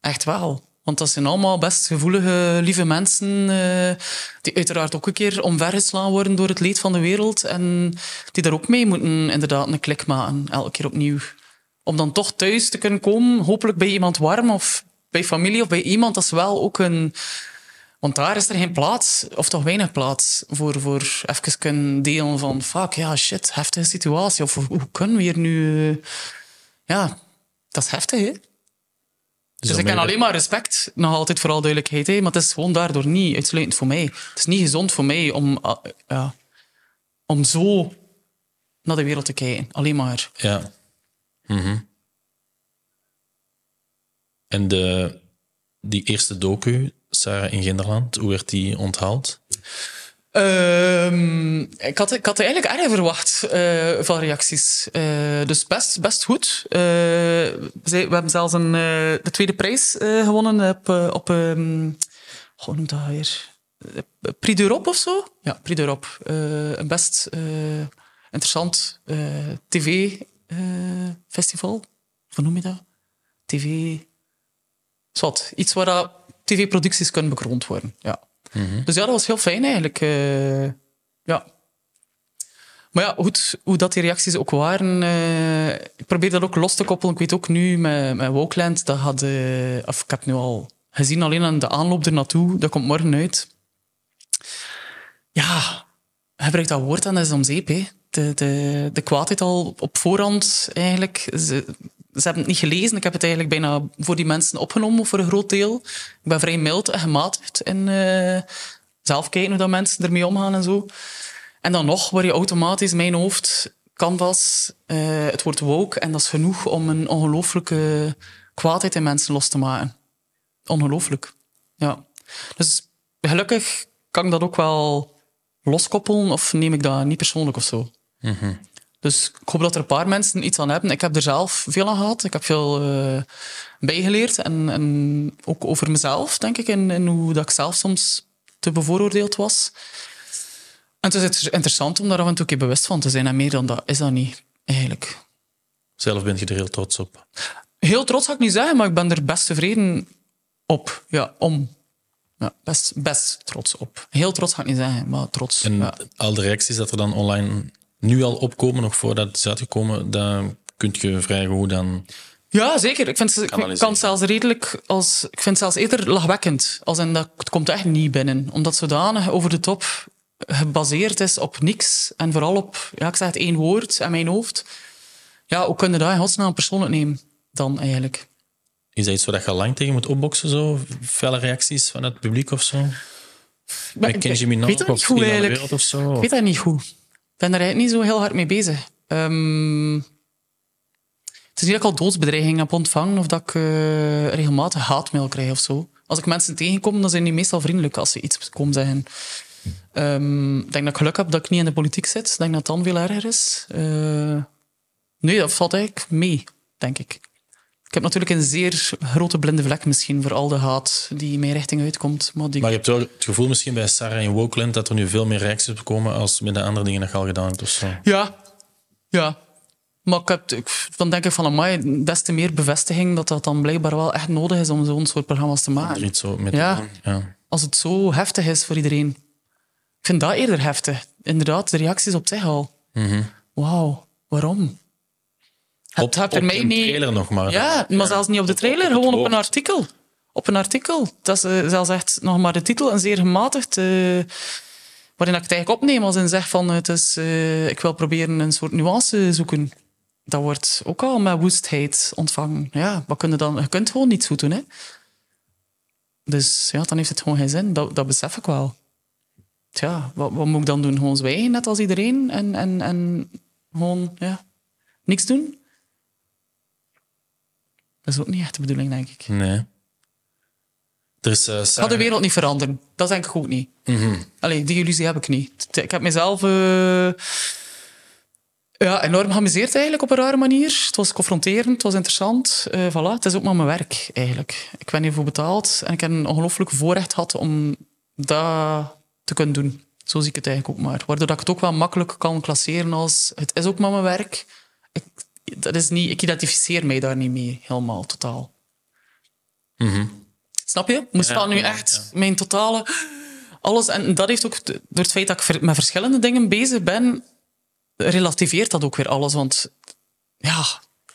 Echt wel. Want dat zijn allemaal best gevoelige, lieve mensen eh, die uiteraard ook een keer omvergeslaan worden door het leed van de wereld en die daar ook mee moeten inderdaad een klik maken, elke keer opnieuw. Om dan toch thuis te kunnen komen, hopelijk bij iemand warm of bij familie of bij iemand, dat is wel ook een... Want daar is er geen plaats, of toch weinig plaats, voor, voor even kunnen delen van fuck, ja, shit, heftige situatie. Of hoe kunnen we hier nu... eh, Ja, dat is heftig, hè? Dus, dan ik je- alleen maar respect, nog altijd vooral duidelijkheid, hè? maar het is gewoon daardoor niet uitsluitend voor mij. Het is niet gezond voor mij om, ja, om zo naar de wereld te kijken. Alleen maar. Ja. Mhm. En de, die eerste docu, Sarah in Genderland, hoe werd die onthaald? Ehm, ik, had, ik had eigenlijk erg verwacht eh, van reacties. Eh, dus best, best goed. Eh, we hebben zelfs een, de tweede prijs gewonnen op, op ehm, hoe noemt dat weer? Prix d'Europe of zo? Ja, Prix d'Europe. Een best interessant tv-festival. Hoe noem je dat? TV... Zwat. Iets waar tv-producties kunnen bekroond worden. Ja. Dus ja, dat was heel fijn eigenlijk. eh, ja. Maar ja, goed, hoe dat die reacties ook waren, eh, ik probeer dat ook los te koppelen. Ik weet ook nu met, met Wokeland, dat had, eh, of ik heb nu al gezien alleen aan de aanloop ernaartoe, dat komt morgen uit. Ja, gebruik dat woord en dat is om zeep. De, de, kwaadheid al op voorhand eigenlijk. Ze, hebben het niet gelezen. Ik heb het eigenlijk bijna voor die mensen opgenomen, voor een groot deel. Ik ben vrij mild en gematigd in eh, zelf kijken hoe dat mensen ermee omgaan en zo. En dan nog word je automatisch mijn hoofd canvas, eh, het woord woke, en dat is genoeg om een ongelooflijke kwaadheid in mensen los te maken. Ongelooflijk. Ja. Dus gelukkig kan ik dat ook wel loskoppelen of neem ik dat niet persoonlijk of zo. Dus ik hoop dat er een paar mensen iets aan hebben. Ik heb er zelf veel aan gehad. Ik heb veel eh, bijgeleerd. En, en ook over mezelf, denk ik. En, en hoe dat ik zelf soms te bevooroordeeld was. En het is interessant om daar af en toe een keer bewust van te zijn. En meer dan dat is dat niet, eigenlijk. Zelf ben je er heel trots op. Heel trots ga ik niet zeggen, maar ik ben er best tevreden op. Ja, om. Ja, best, best trots op. Heel trots ga ik niet zeggen, maar trots. En ja. al de reacties dat er dan online nu al opkomen, nog voordat het is uitgekomen, daar kun je vrij goed dan... Ja, zeker. Ik vind, ik Kanaliseren. kan het zelfs redelijk als, ik vind het zelfs eerder lachwekkend. Als in dat het komt echt niet binnen. Omdat het zodanig over de top gebaseerd is op niks. En vooral op, ja, ik zeg het één woord in mijn hoofd. Ja, hoe kun je dat in godsnaam persoonlijk nemen dan eigenlijk? Is dat iets waar je lang tegen moet opboksen, zo? Felle reacties van het publiek of zo? Maar Met ik- Kenji dat of niet goed Ida de eigenlijk. Wereld of zo? Ik weet dat niet goed. Ben daar eigenlijk niet zo heel hard mee bezig. Ehm, het is niet dat ik al doodsbedreigingen heb ontvangen of dat ik eh, regelmatig haatmail krijg of zo. Als ik mensen tegenkom, dan zijn die meestal vriendelijk als ze iets komen zeggen. Ehm, ik denk dat ik geluk heb dat ik niet in de politiek zit. Ik denk dat het dan veel erger is. Eh, nee, dat valt eigenlijk mee, denk ik. Ik heb natuurlijk een zeer grote blinde vlek misschien voor al de haat die mijn richting uitkomt. Maar die Maar je hebt wel het gevoel misschien bij Sarah in Wokeland dat er nu veel meer reacties op komen als met de andere dingen dat je al gedaan hebt of zo. Ja, ja. Maar ik heb, dan denk ik van, amai, des te meer bevestiging dat dat dan blijkbaar wel echt nodig is om zo'n soort programma's te maken. iets zo met Ja. ja. Als het zo heftig is voor iedereen. Ik vind dat eerder heftig. Inderdaad, de reacties op zich al. Wauw, waarom? Het Op, op mij een niet... trailer nog maar. Ja, maar zelfs niet op de trailer, op gewoon op een artikel. op een artikel. Dat is eh, zelfs echt nog maar de titel, een zeer gematigd... eh, waarin ik het eigenlijk opneem als in zeg van... Het is, eh, ik wil proberen een soort nuance zoeken. Dat wordt ook al met woestheid ontvangen. Ja, wat kun je dan? Je kunt gewoon niets goed doen, hè. Dus ja, dan heeft het gewoon geen zin. Dat, dat besef ik wel. Tja, wat, wat moet ik dan doen? Gewoon zwijgen, net als iedereen? En, en, en gewoon, ja, niks doen? Dat is ook niet echt de bedoeling, denk ik. Nee. Er is, eh, Ik ga Sarah- de wereld niet veranderen. Dat denk ik ook niet. Allee, die illusie heb ik niet. Ik heb mezelf eh, ja, enorm geamuseerd eigenlijk op een rare manier. Het was confronterend, het was interessant. Eh voilà, het is ook maar mijn werk eigenlijk. Ik ben hiervoor betaald en ik heb een ongelooflijk voorrecht gehad om dat te kunnen doen. Zo zie ik het eigenlijk ook maar. Waardoor dat ik het ook wel makkelijk kan klasseren als het is ook maar mijn werk. Ik, dat is niet, ik identificeer mij daar niet mee, helemaal, totaal. Snap je? Moest Ja, dat nu ja, echt mijn totale... Alles, en dat heeft ook, door het feit dat ik met verschillende dingen bezig ben, relativeert dat ook weer alles. Want ja,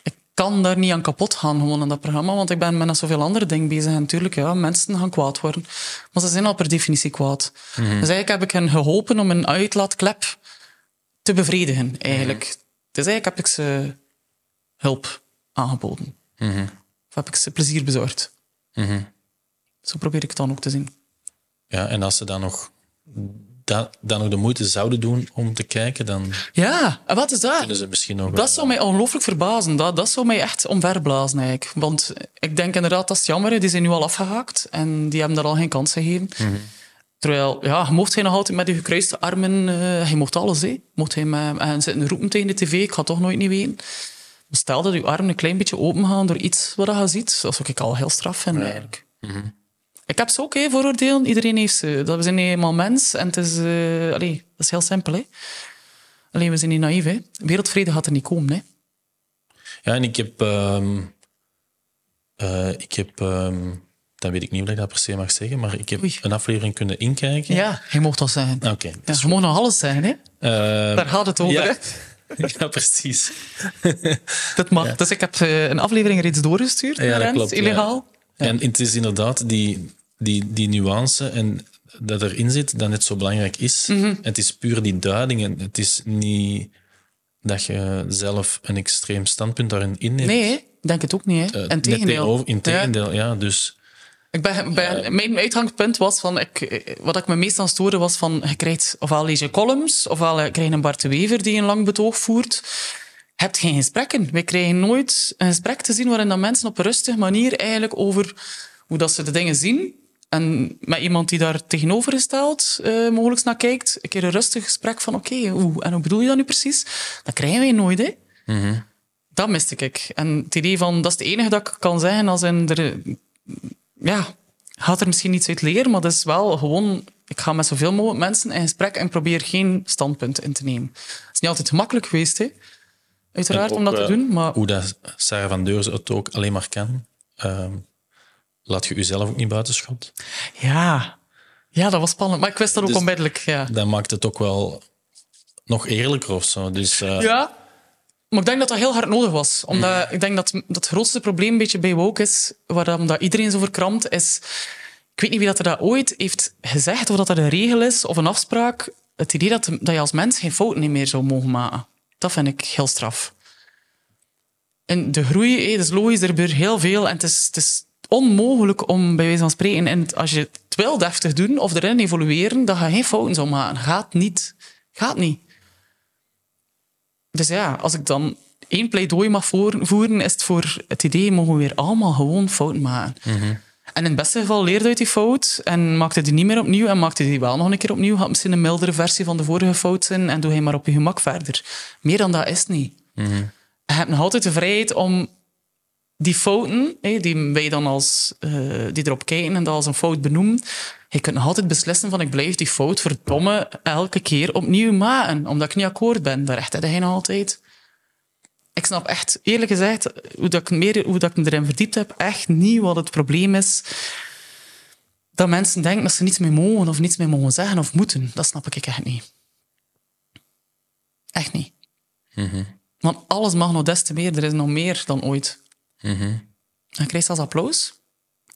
ik kan daar niet aan kapot gaan gewoon in dat programma, want ik ben met zoveel andere dingen bezig. En natuurlijk, ja, mensen gaan kwaad worden. Maar ze zijn al per definitie kwaad. Dus eigenlijk heb ik hen geholpen om een uitlaatklep te bevredigen, eigenlijk. Dus eigenlijk heb ik ze hulp aangeboden. Of heb ik ze plezier bezorgd. Zo probeer ik het dan ook te zien. Ja, en als ze dan nog, dan nog de moeite zouden doen om te kijken, dan Ja, en wat is dat? kunnen ze misschien nog... Dat zou mij ongelooflijk verbazen. Dat, dat zou mij echt omverblazen eigenlijk. Want ik denk inderdaad, dat is jammer. Die zijn nu al afgehaakt en die hebben daar al geen kans gegeven. Terwijl, ja, mocht hij nog altijd met die gekruiste armen... eh hij mocht alles, hè. Mocht hij met, en zitten roepen tegen de tv, ik ga toch nooit niet weten. Stel dat je armen een klein beetje open gaan door iets wat je ziet. Dat zou ik al heel straf vinden, eigenlijk. Ik heb ze ook, hè, vooroordelen. Iedereen heeft ze. Dat we zijn eenmaal mens en het is... allee, dat is heel simpel, hè. Alleen, we zijn niet naïef, hè. Wereldvrede gaat er niet komen, hè. Ja, en ik heb... ehm, eh, ik heb... ehm, dan weet ik niet of ik dat per se mag zeggen, maar ik heb Oei. een aflevering kunnen inkijken. Ja, je mocht dat zeggen. Oké. Ja, je mag nog alles zeggen, hè. Ehm, Daar gaat het over, ja. hè. <laughs> ja, precies. <laughs> Dat mag. Dus ik heb eh, een aflevering reeds doorgestuurd Ja, dat klopt, ja. illegaal. En het is inderdaad die, die, die nuance en dat erin zit, dat net zo belangrijk is. Mhm. Het is puur die duiding en het is niet dat je zelf een extreem standpunt daarin inneemt. Nee, denk het ook niet. Hè. Eh, in net tegendeel. tegenover- in Ja. tegendeel, ja. Dus Ik ben, ben, mijn uitgangspunt was van, ik, eh, wat ik me meestal stoorde was van, je krijgt ofwel lees je columns, ofwel eh, krijg je een Bart de Wever die een lang betoog voert. Je hebt geen gesprekken. Wij krijgen nooit een gesprek te zien waarin dat mensen op een rustige manier eigenlijk over hoe dat ze de dingen zien en met iemand die daar tegenovergesteld uh, mogelijk naar kijkt, een keer een rustig gesprek van oké, hoe, en hoe bedoel je dat nu precies? Dat krijgen wij nooit, hè. Dat miste ik. En het idee van, dat is het enige dat ik kan zeggen als in er ja, gaat er misschien iets uit leren, maar dat is wel gewoon... Ik ga met zoveel mogelijk mensen in gesprek en probeer geen standpunt in te nemen. Het is niet altijd gemakkelijk geweest, hè. Uiteraard, om dat te eh, doen, maar... Hoe dat Sarah van Deurzen het ook alleen maar kan. Ehm, laat je jezelf ook niet buitenschot. Ja. ja, dat was spannend. Maar ik wist dat ook Dus- onmiddellijk, ja. Dat maakt het ook wel nog eerlijker of zo. Dus, eh, Ja, maar ik denk dat dat heel hard nodig was. Omdat ik denk dat dat het grootste probleem een beetje bij woke is, waarom dat iedereen zo verkrampt, is... Ik weet niet wie dat er dat ooit heeft gezegd, of dat dat een regel is of een afspraak. Het idee dat, dat je als mens geen fouten meer zou mogen maken. Dat vind ik heel straf. En de groei, hé, dat is logisch, er gebeurt heel veel. En het is, het is onmogelijk om, bij wijze van spreken, en als je het wil deftig doen of erin evolueren, dat je geen fouten zou maken. Gaat niet. Gaat niet. Dus ja, als ik dan één pleidooi mag voeren, is het voor het idee, mogen we weer allemaal gewoon fouten maken. En in het beste geval leerde uit die fout en maakte die niet meer opnieuw en maakte die wel nog een keer opnieuw. Had misschien een mildere versie van de vorige fout zijn en doe hij maar op je gemak verder. Meer dan dat is niet. Je hebt nog altijd de vrijheid om die fouten, die wij dan als, eh, die erop kijken en dat als een fout benoemen, je kunt nog altijd beslissen van ik blijf die fout verdomme elke keer opnieuw maken, omdat ik niet akkoord ben. Daar recht heb je nog altijd. Ik snap echt, eerlijk gezegd, hoe, dat ik, meer, hoe dat ik me erin verdiept heb, echt niet wat het probleem is. Dat mensen denken dat ze niets meer mogen of niets meer mogen zeggen of moeten. Dat snap ik echt niet. Echt niet. Want alles mag nog des te meer. Er is nog meer dan ooit. En je krijgt zelfs applaus.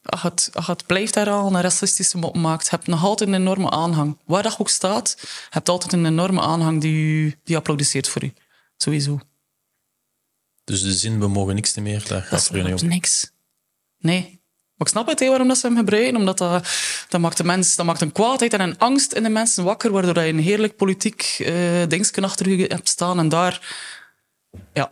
als je het, als je het blijft herhalen en racistische mop maakt, heb je nog altijd een enorme aanhang. Waar dat je ook staat, je hebt altijd een enorme aanhang die, die applaudisseert voor u. Sowieso. Dus de zin, we mogen niks meer, daar Dat gaat voor je niet op. niks. Nee. Maar ik snap het, hè, waarom dat ze hem gebruiken. Omdat dat, dat, maakt de mens, dat maakt een kwaadheid en een angst in de mensen wakker, waardoor je een heerlijk politiek eh dingetje achter je hebt staan. En daar... Ja.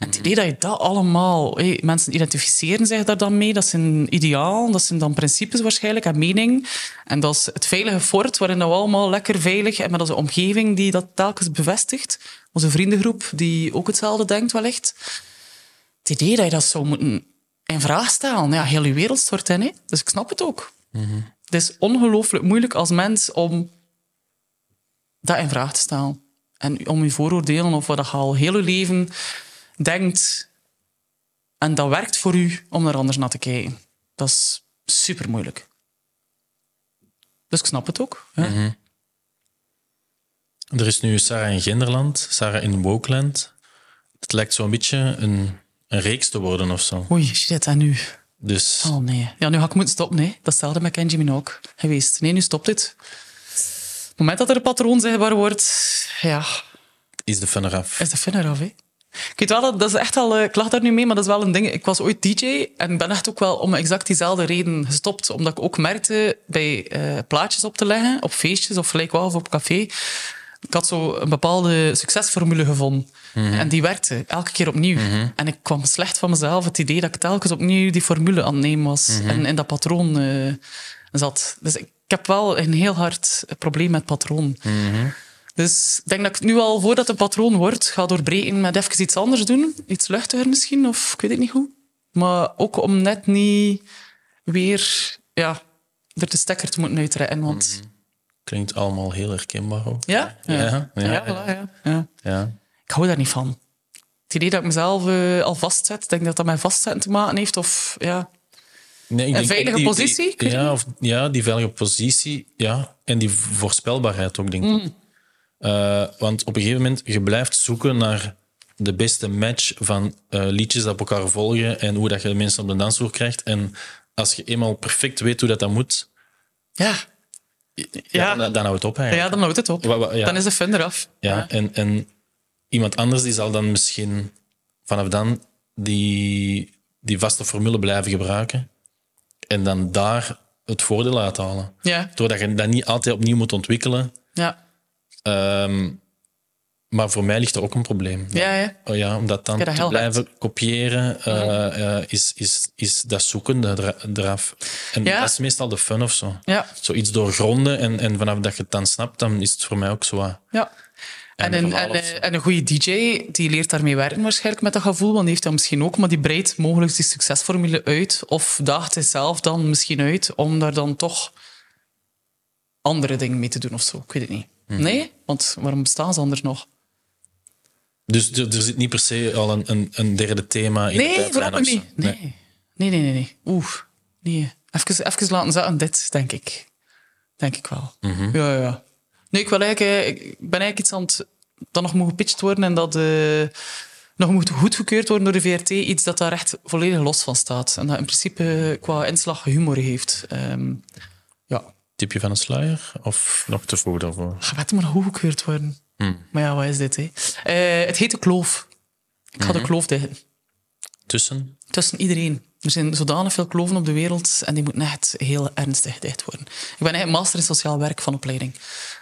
En het idee dat je dat allemaal... hé, mensen identificeren zich daar dan mee. Dat is een ideaal. Dat zijn dan principes waarschijnlijk en mening. En dat is het veilige fort, waarin we allemaal lekker veilig... En met onze omgeving die dat telkens bevestigt. Onze vriendengroep die ook hetzelfde denkt wellicht het idee dat je dat zou moeten in vraag stellen. Ja, heel je wereld stort in. Dus ik snap het ook. Het is ongelooflijk moeilijk als mens om dat in vraag te stellen. En om je vooroordelen of wat je al heel je leven denkt. En dat werkt voor u om er anders naar te kijken. Dat is super moeilijk. Dus ik snap het ook. Ja. Er is nu Sarah in Genderland, Sarah in Wokeland. Het lijkt zo'n beetje een, een reeks te worden of zo. Oei, shit, en nu? Dus Oh nee. Ja, nu ga ik moeten stoppen. Nee. Dat is hetzelfde met Kenji Minogue geweest. Nee, nu stopt het. Op het moment dat er een patroon zichtbaar wordt, ja, is de fun eraf. is de fun eraf. Hè. Ik weet wel, dat, is echt al... eh, Ik lach daar nu mee, maar dat is wel een ding. Ik was ooit DJ en ben echt ook wel om exact diezelfde reden gestopt. Omdat ik ook merkte bij eh, plaatjes op te leggen, op feestjes of gelijk wel of op café. Ik had zo een bepaalde succesformule gevonden. En die werkte elke keer opnieuw. En ik kwam slecht van mezelf. Het idee dat ik telkens opnieuw die formule aan het nemen was. En in dat patroon eh, zat. Dus ik, ik heb wel een heel hard probleem met patroon. Dus ik denk dat ik nu al, voordat het patroon wordt, ga doorbreken met even iets anders doen. Iets luchtiger misschien, of ik weet het niet hoe. Maar ook om net niet weer ja, er de stekker te moeten uitrekken. Want Klinkt allemaal heel herkenbaar ook. ja, ja, Ja, ja, ja, voilà, ja, ja. Ik hou daar niet van. Het idee dat ik mezelf eh, al vastzet, ik denk dat dat met vastzetten te maken heeft. Of, ja. Nee, ik Een veilige die- positie, die- ja, of, ja, die veilige positie. Ja. En die voorspelbaarheid ook, denk Mm. Eh, want op een gegeven moment, je blijft zoeken naar de beste match van eh, liedjes dat op elkaar volgen en hoe dat je de mensen op de dansvloer krijgt. En als je eenmaal perfect weet hoe dat, dat moet, Ja. ja. Ja. dan, dan houdt het op ja, dan houdt het op. Wa- wa- ja. Dan is de fun eraf. Ja, En, en iemand anders die zal dan misschien vanaf dan die, die vaste formule blijven gebruiken. En dan daar het voordeel uithalen. Ja. Doordat je dat niet altijd opnieuw moet ontwikkelen. Ja. Ehm, maar voor mij ligt er ook een probleem. Ja, ja. Oh ja, om dat dan te blijven kopiëren, eh, eh, is, is, is dat zoekende er- eraf. En Ja. dat is meestal de fun of zo. Ja. Zoiets doorgronden en, en vanaf dat je het dan snapt, dan is het voor mij ook zo. Ja. En een, en, en een goede DJ, die leert daarmee werken waarschijnlijk met dat gevoel, want die heeft dat misschien ook, maar die breidt mogelijk die succesformule uit of daagt zelf dan misschien uit om daar dan toch andere dingen mee te doen of zo. Ik weet het niet. Mhm. Nee? Want waarom bestaan ze anders nog? Dus er, er zit niet per se al een, een, een derde thema in de Nee, tijdlijn vooral of zo. niet. Nee. Nee, nee, nee. nee. Oeh, nee. Even, even laten zetten, dit, denk ik. Denk ik wel. Mhm. Ja, ja, ja. Nee, ik, wil eigenlijk, eh, ik ben eigenlijk iets aan het... Dat nog moet gepitcht worden en dat eh, nog moet goedgekeurd worden door de VRT. Iets dat daar echt volledig los van staat. En dat in principe qua inslag humor heeft. Ja. Tipje van een sluier? Of nog te vroeg daarvoor? Gaat het maar goedgekeurd worden. Hmm. Maar ja, wat is dit, hè? Eh, het heet de kloof. Ik ga de kloof dichten. Tussen? tussen iedereen. Er zijn zodanig veel kloven op de wereld en die moeten echt heel ernstig dicht worden. Ik ben eigenlijk master in sociaal werk van opleiding.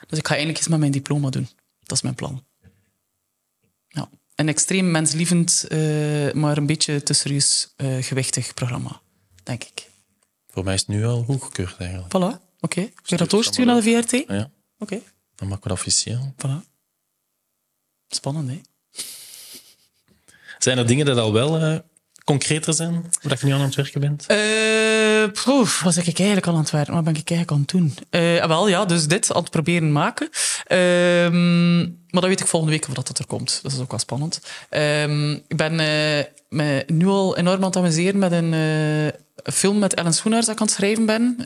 Dus ik ga eindelijk eens met mijn diploma doen. Dat is mijn plan. Ja. Een extreem menslievend, eh, maar een beetje te serieus eh, gewichtig programma, denk ik. Voor mij is het nu al goedgekeurd eigenlijk. Voilà, oké. Kun je dat doorsturen naar de VRT? Oké, Ja, dan maken we dat officieel. voilà. Spannend, hè? Zijn er dingen dat al wel eh, concreter zijn? Hoe dat je nu aan het werken bent? Eh, poeh, was ik eigenlijk al aan het werken? Wat ben ik eigenlijk aan het doen? Eh, ah, wel, ja, dus dit aan het proberen maken. Ehm, maar dan weet ik volgende week of dat, dat er komt. Dat is ook wel spannend. Ehm, ik ben eh, me nu al enorm aan het amuseren met een film met Ellen Schoenaars dat ik aan het schrijven ben.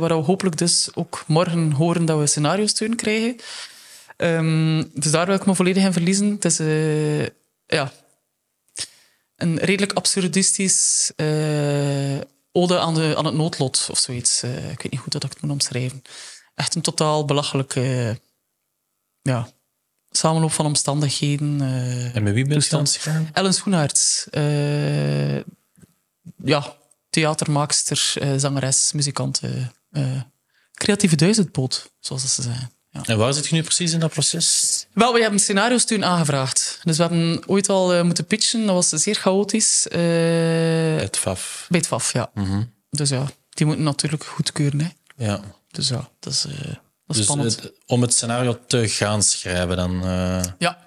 waar we hopelijk dus ook morgen horen dat we scenario-steun krijgen. Ehm, dus daar wil ik me volledig in verliezen. Het is ja, een redelijk absurdistisch, eh, ode aan, de, aan het noodlot of zoiets. Eh, ik weet niet goed hoe dat ik het moet omschrijven. Echt een totaal belachelijke ja, samenloop van omstandigheden. eh, En met wie ben je dan? Ellen Schoenaerts. ja, theatermaakster, zangeres, muzikant. creatieve duizendpoot, zoals ze zeggen. Ja. En waar zit je nu precies in dat proces? Wel, we hebben scenario's toen aangevraagd. Dus we hebben ooit al eh, moeten pitchen. Dat was zeer chaotisch. eh, Het FAF. bij het FAF, ja. Dus ja, die moeten natuurlijk goedkeuren. Hè. Ja. Dus ja, dat is, eh, dat is Dus spannend. het- om het scenario te gaan schrijven, dan... Ja.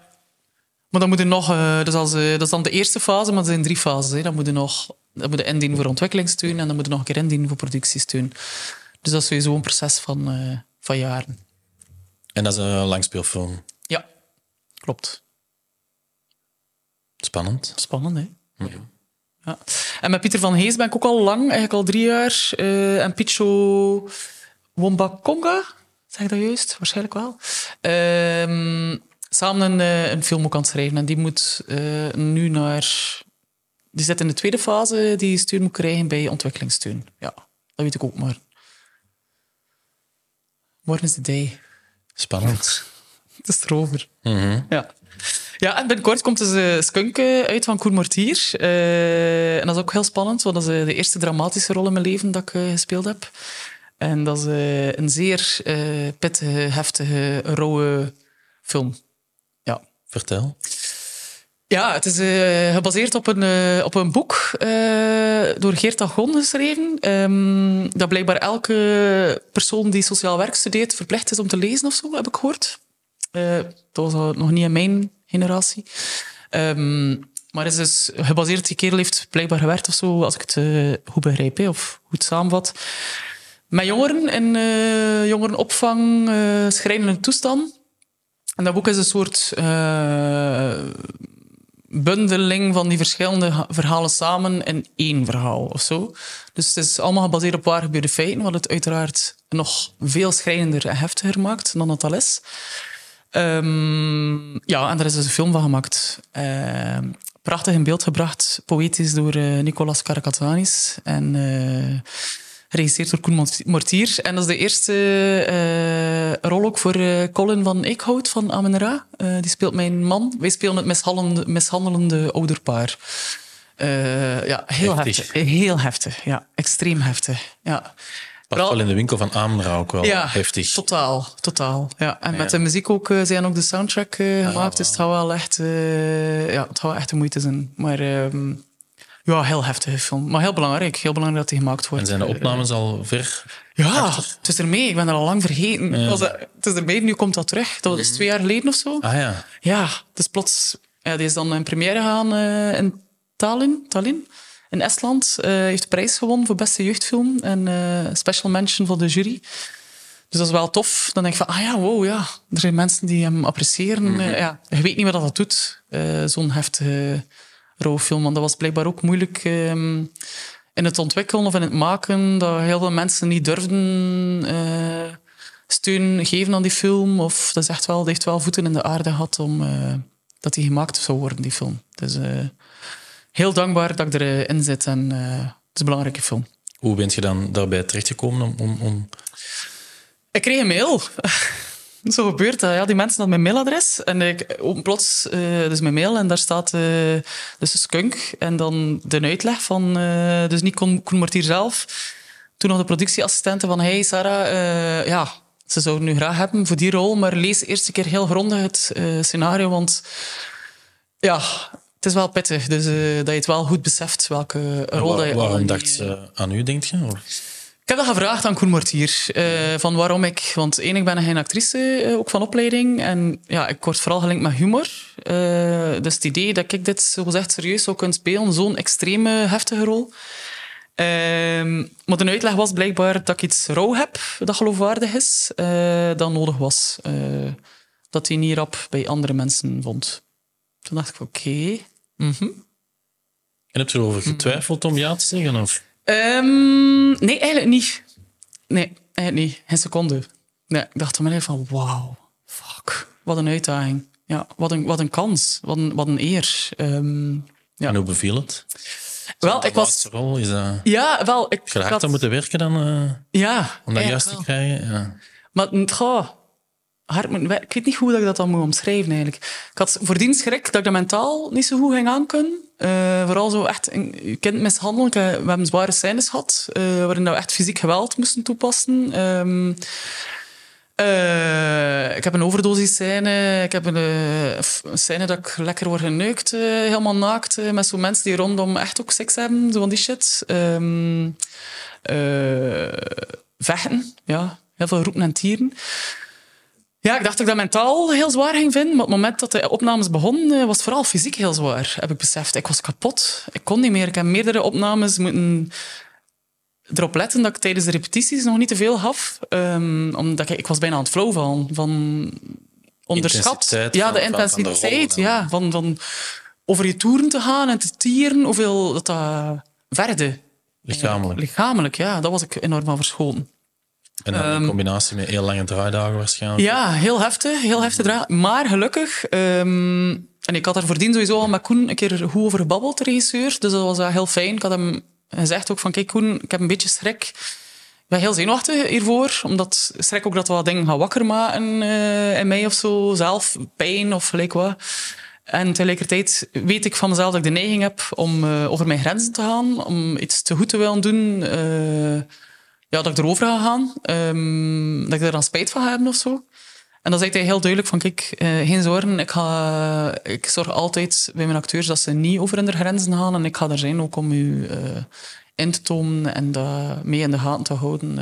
Maar dan moet je nog... dus als, dat is dan de eerste fase, maar er zijn drie fases. Hè. Dan moet je nog dan moet je indienen voor ontwikkelingssteun en dan moet je nog een keer indienen voor productiesteun. Dus dat is sowieso een proces van, van jaren. En dat is een langspeelfilm. Ja, klopt. Spannend. Spannend, hè? Ja. En met Pieter van Hees ben ik ook al lang, eigenlijk al drie jaar. eh, en Picho Wombakonga, zeg ik dat juist? Waarschijnlijk wel. Ehm, samen een, eh, een film ook aan het schrijven. En die moet eh, nu naar... Die zit in de tweede fase, die steun moet krijgen bij ontwikkelingssteun. Ja, dat weet ik ook maar. Morgen is de day. Spannend. Het is erover. Mhm. Ja. Ja, en binnenkort komt dus uh, Skunk eh, uit van Koen Mortier. Eh, en dat is ook heel spannend, want dat is eh, de eerste dramatische rol in mijn leven dat ik eh, gespeeld heb. En dat is eh, een zeer eh, pittige, heftige, rauwe film. Ja. Vertel. Ja, het is eh, gebaseerd op een, eh, op een boek eh, door Geert Agon geschreven. Ehm, dat blijkbaar elke persoon die sociaal werk studeert verplicht is om te lezen of zo, heb ik gehoord. Eh, dat was nog niet in mijn generatie. Ehm, maar is dus gebaseerd, die kerel heeft blijkbaar gewerkt of zo, als ik het goed begrijp, hè, of goed samenvat. Met jongeren in jongerenopvang, schrijnende toestand. En dat boek is een soort bundeling van die verschillende ha- verhalen samen in één verhaal of zo. Dus het is allemaal gebaseerd op waar gebeurde feiten, wat het uiteraard nog veel schrijnender en heftiger maakt dan dat al is. Ehm, ja, en daar is dus een film van gemaakt. Ehm, prachtig in beeld gebracht, poëtisch door eh, Nicolas Karakatsanis en eh geregisseerd door Koen Mort- Mortier. En dat is de eerste eh, rol ook voor eh, Colin van Eekhout van Amen Ra. Eh, die speelt mijn man. Wij spelen het mishandelende, mishandelende ouderpaar. Ja, heel Heftig. heftig. Heel heftig, ja. Extreem heftig, ja. Past wel in de winkel van Amra ook wel ja, heftig. Totaal, totaal. Ja. En met de muziek ook, zijn ook de soundtrack eh, gemaakt. Dus het gaat wel echt, eh, ja, het gaat wel echt de moeite zijn. Maar ehm, ja, heel heftige film. Maar heel belangrijk. Heel belangrijk dat die gemaakt wordt. En zijn de opnames al ver? Ja, het is ermee. Ik ben dat al lang vergeten. Was dat- het is ermee, nu komt dat terug. Dat was twee jaar geleden of zo. Ah ja. Ja, dus plots... Ja, die is dan in première gegaan eh, in Tallinn, Tallinn, in Estland. Eh heeft de prijs gewonnen voor beste jeugdfilm. En eh, special mention voor de jury. Dus dat is wel tof. Dan denk ik van, ah ja, wow, ja. Er zijn mensen die hem appreciëren. Eh, ja, je weet niet wat dat doet, eh, zo'n heftige rauwe film. Want dat was blijkbaar ook moeilijk ehm, in het ontwikkelen of in het maken. Dat heel veel mensen niet durfden eh, steun geven aan die film. Of dat is echt wel, dat heeft wel voeten in de aarde gehad om eh, dat die gemaakt zou worden, die film. Dus eh, heel dankbaar dat ik erin zit. En het is een belangrijke film. Hoe bent je dan daarbij terechtgekomen om... om, om... Ik kreeg een mail. <laughs> Zo gebeurt dat. Ja, die mensen hadden mijn mailadres. En ik open plots eh, dus mijn mail en daar staat eh, dus skunk. En dan de uitleg van, eh, dus niet Koen, Koen Mortier zelf. Toen nog de productieassistente van, hey Sarah, ja, ze zouden nu graag hebben voor die rol, maar lees eerst een keer heel grondig het scenario, want ja, het is wel pittig. Dus dat je het wel goed beseft welke rol dat je Waar- waarom dacht ze aan u, denk je? Of- ik heb dat gevraagd aan Koen Mortier. eh, van waarom ik... Want één, ik ben geen actrice, eh, ook van opleiding. En ja, ik word vooral gelinkt met humor. Eh, dus het idee dat ik dit zo gezegd serieus zou kunnen spelen, zo'n extreme, heftige rol. Ehm, maar de uitleg was blijkbaar dat ik iets rauw heb, dat geloofwaardig is, dat nodig was. Dat hij niet rap bij andere mensen vond. Toen dacht ik, oké. mhm. En heb je erover getwijfeld om ja te zeggen? Of? Ehm, nee, eigenlijk niet. Nee, eigenlijk niet. Geen seconde. Nee, ik dacht van mij van, wauw, fuck. Wat een uitdaging. Ja, wat een, wat een kans. Wat een, wat een eer. Ehm, ja. En hoe beviel het? Wel, ik was... laatste rol, is dat... Ja, wel, ik, ik aan moeten werken dan, eh, Ja, om dat juist te wel. krijgen? Ja. Maar het gaat hard. Ik weet niet hoe ik dat dan moet omschrijven eigenlijk. Ik had voordien schrik dat ik dat mentaal niet zo goed ging aankunnen. Eh vooral zo echt je kind mishandelen. Eh, We hebben zware scènes gehad, eh, waarin we echt fysiek geweld moesten toepassen. Ehm, eh, ik heb een overdosis scène. Ik heb een, scène dat ik lekker word geneukt, helemaal naakt. met zo'n mensen die rondom echt ook seks hebben. Zo van die shit. Ehm, eh, vechten, ja. Heel veel roepen en tieren. Ja, ik dacht dat ik dat mentaal heel zwaar ging vinden. Maar op het moment dat de opnames begonnen, eh, was het vooral fysiek heel zwaar, heb ik beseft. Ik was kapot. Ik kon niet meer. Ik heb meerdere opnames moeten erop letten dat ik tijdens de repetities nog niet te veel gaf. Ehm, omdat ik, ik was bijna aan het flow van, van onderschat. Intensiteit Ja, van- de van- van de intensiteit. dan. ja, van, van over je toeren te gaan en te tieren, hoeveel dat, dat verde. Lichamelijk. Lichamelijk, ja. Dat was ik enorm van verschoten. En dan in combinatie met heel lange draaidagen waarschijnlijk. Ehm, Ja, heel heftig. Heel heftig dra- Maar gelukkig... ehm, en ik had daar voordien sowieso al met Koen een keer goed over gebabbeld, de regisseur. Dus dat was wel heel fijn. Ik had hem gezegd ook van, kijk Koen, ik heb een beetje schrik. Ik ben heel zenuwachtig hiervoor, omdat schrik ook dat wat dingen gaan wakker maken eh, in mij of zo. Zelf, pijn of gelijk wat. En tegelijkertijd weet ik van mezelf dat ik de neiging heb om eh, over mijn grenzen te gaan, om iets te goed te willen doen. eh, ja, dat ik erover ga gaan. ehm, dat ik er dan spijt van ga hebben of zo. En dan zei hij heel duidelijk van, kijk, eh, geen zorgen. Ik, ga, zorg altijd bij mijn acteurs dat ze niet over hun grenzen gaan. En ik ga er zijn ook om u eh, in te tonen en dat mee in de gaten te houden.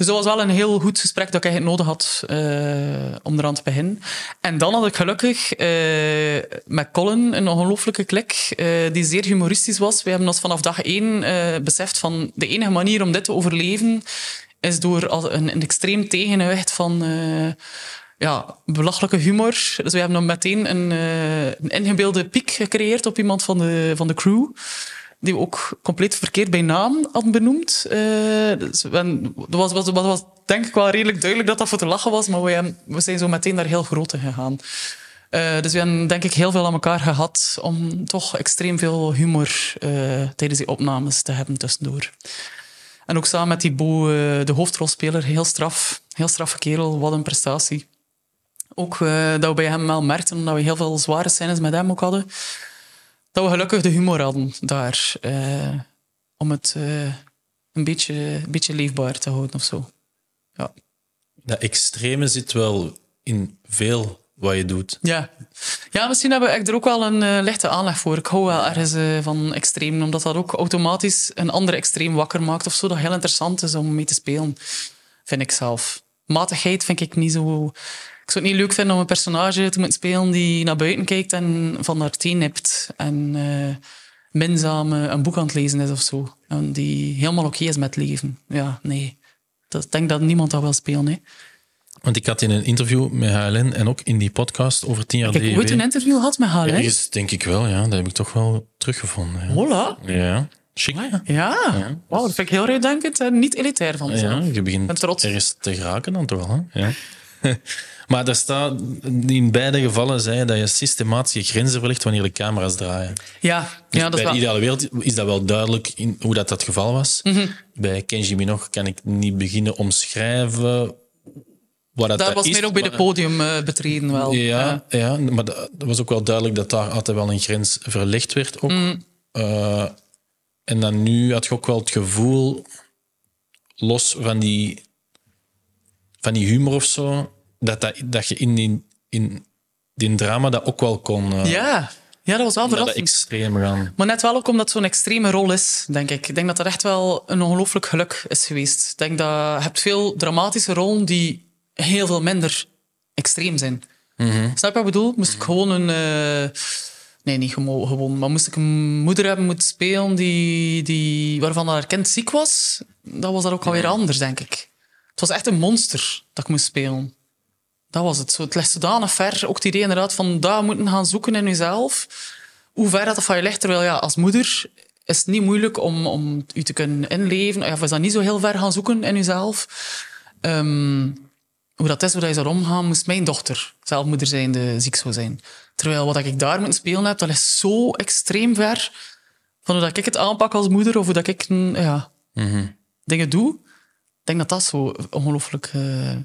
Dus dat was wel een heel goed gesprek dat ik eigenlijk nodig had eh, om eraan te beginnen. En dan had ik gelukkig eh, met Colin een ongelooflijke klik eh, die zeer humoristisch was. We hebben ons vanaf dag één beseft van de enige manier om dit te overleven is door een, een extreem tegengewicht van ja, belachelijke humor. Dus we hebben dan meteen een, een ingebeelde piek gecreëerd op iemand van de, van de crew die we ook compleet verkeerd bij naam hadden benoemd. Dat was, was, was, denk ik wel redelijk duidelijk dat dat voor te lachen was, maar we, zijn zo meteen daar heel groot in gegaan. Eh, dus we hebben denk ik heel veel aan elkaar gehad om toch extreem veel humor eh, tijdens die opnames te hebben tussendoor. En ook samen met die Bo, eh, de hoofdrolspeler, heel straf. Heel straffe kerel, wat een prestatie. Ook dat we bij hem wel merkten, omdat we heel veel zware scènes met hem ook hadden, dat we gelukkig de humor hadden daar. eh, om het eh, een, beetje, een beetje leefbaar te houden of zo. Ja. Dat extreme zit wel in veel wat je doet. Ja. ja, misschien heb ik er ook wel een eh, lichte aanleg voor. Ik hou wel ergens van extreem, omdat dat ook automatisch een ander extreem wakker maakt of zo. Dat heel interessant is om mee te spelen, vind ik zelf. Matigheid vind ik niet zo... Ik zou het niet leuk vinden om een personage te moeten spelen die naar buiten kijkt en van haar teen nipt. En eh minzaam een boek aan het lezen is of zo. En die helemaal oké is met leven. Ja, nee. Dat, ik denk dat niemand dat wil spelen. Hè. Want ik had in een interview met HLN en ook in die podcast over tien jaar Ik heb DEW... ooit een interview gehad met hè? Ergens denk ik wel, ja. Dat heb ik toch wel teruggevonden. Ja. Hola. Ja. Chic. Ja. Ja, Wauw, dat vind ik heel uitdenkend en niet elitair van mezelf. Ja, je begint ergens te geraken dan toch wel. Hè? Ja. <laughs> maar daar staat, in beide gevallen zei je dat je systematisch je grenzen verlegt wanneer de camera's draaien. Ja, Dus ja dat bij is de ideale wereld is dat wel duidelijk in hoe dat, dat geval was. Mhm. Bij Kenji Minogue kan ik niet beginnen omschrijven wat dat, Dat was is. meer ook bij de podium eh, betreden wel. Ja, ja, maar dat was ook wel duidelijk dat daar altijd wel een grens verlegd werd. Ook. Mhm. Eh, en dan nu had je ook wel het gevoel, los van die, van die humor of zo, dat, dat, dat je in die, in die drama dat ook wel kon. eh, ja. ja, dat was wel verrassend. extreem gaan. Maar net wel ook omdat het zo'n extreme rol is, denk ik. Ik denk dat dat echt wel een ongelooflijk geluk is geweest. Ik denk dat je hebt veel dramatische rollen die heel veel minder extreem zijn. Snap je wat ik bedoel? Moest ik gewoon een... eh, Nee, niet gewoon. Maar moest ik een moeder hebben moeten spelen die, die, waarvan haar kind ziek was, dan was dat ook alweer anders, denk ik. Het was echt een monster dat ik moest spelen. Dat was het. Zo, het ligt zodanig ver. Ook het idee inderdaad van daar moeten gaan zoeken in jezelf. Hoe ver dat, van je ligt. Terwijl ja, als moeder is het niet moeilijk om, om u te kunnen inleven. Of is dat niet zo heel ver gaan zoeken in jezelf. Ehm, hoe dat is, hoe dat je zou omgaan, moest mijn dochter, zelfmoeder zijnde, ziek zou zijn. Terwijl wat ik daar moet spelen heb, dat is zo extreem ver Van hoe dat ik het aanpak als moeder of hoe dat ik mm, ja, Mhm. dingen doe. Ik denk dat dat zo ongelooflijk eh,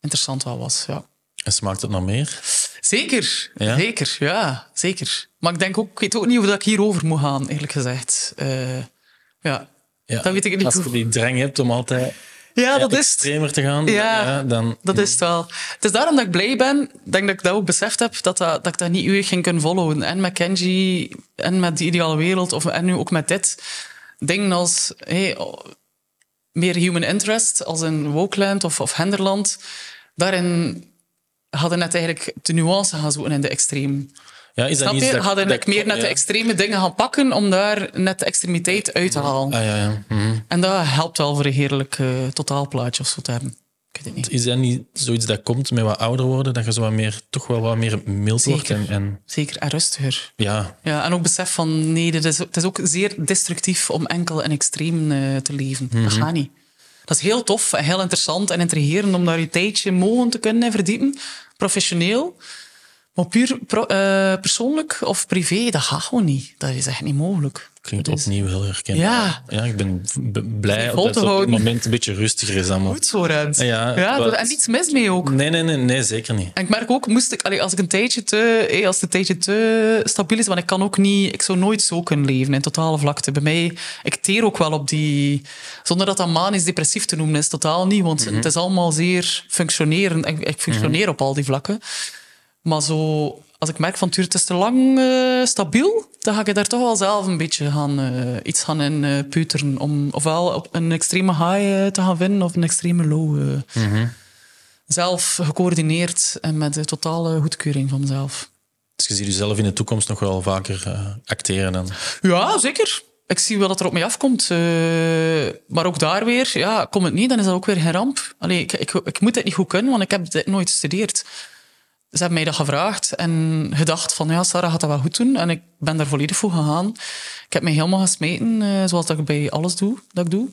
interessant wel was. Ja. En smaakt het nog meer? Zeker, Ja? zeker, ja, zeker. Maar ik denk ook, ik weet ook niet hoe dat ik hierover moet gaan, eerlijk gezegd. Eh, ja. Ja. Dat weet ik niet Als je die drang hebt om altijd ja, dat is extremer te gaan, Ja. dan... Dat is het wel. Het is daarom dat ik blij ben. Denk dat ik dat ook beseft heb, dat, dat, dat ik dat niet eeuwig ging kunnen volhouden. En met Kenji, en met die ideale wereld, of, en nu ook met dit. Dingen als hey, meer human interest, als in Wokeland of, of Henderland. Daarin hadden net eigenlijk de nuance gaan zoeken in de extreem. Ja, is dat Snap je? dat- Hadden dat- ik meer net ja. de extreme dingen gaan pakken om daar net de extremiteit uit te halen. Ah, ja, ja. Mhm. En dat helpt wel voor een heerlijk eh, totaalplaatje of zo te hebben. Ik weet het niet. Is dat niet zoiets dat komt met wat ouder worden, dat je zo wat meer, toch wel wat meer mild wordt? Zeker. En, en Zeker, en rustiger. ja, Ja, en ook besef van nee, dit is, het is ook zeer destructief om enkel en extreem eh, te leven. Dat gaat niet. Dat is heel tof en heel interessant en intrigerend om daar je tijdje mogen te kunnen verdiepen. Professioneel. Maar puur pro- eh, persoonlijk of privé, dat gaat gewoon niet. Dat is echt niet mogelijk. Klinkt opnieuw heel herkenbaar. Ja. ja ik ben blij dat het op het moment een beetje rustiger is allemaal. Goed zo, Rens. Ja, ja wat- en niets mis mee ook. Nee, nee, nee, nee, zeker niet. En ik merk ook, moest ik, allee, als ik een tijdje te, eh, als het een tijdje te stabiel is, want ik kan ook niet, ik zou nooit zo kunnen leven in totale vlakte. Bij mij, ik teer ook wel op die, zonder dat dat manisch depressief te noemen is, totaal niet, want het is allemaal zeer functionerend. Ik, ik functioneer op al die vlakken. Maar zo, als ik merk van, tuur, het is te lang eh, stabiel, dan ga ik daar toch wel zelf een beetje gaan, eh, iets gaan in eh, peuteren. Om ofwel op een extreme high eh, te gaan vinden of een extreme low. eh zelf gecoördineerd en met de totale goedkeuring van mezelf. Dus je ziet jezelf in de toekomst nog wel vaker acteren dan. Ja, zeker. Ik zie wel dat er op mij afkomt. eh, maar ook daar weer, ja, komt het niet, dan is dat ook weer geen ramp. Allee, ik, ik, ik moet dit niet goed kunnen, want ik heb dit nooit gestudeerd. Ze hebben mij dat gevraagd en gedacht van, ja, Sarah gaat dat wel goed doen. En ik ben daar volledig voor gegaan. Ik heb mij helemaal gesmeten, eh, zoals dat ik bij alles doe, dat ik doe.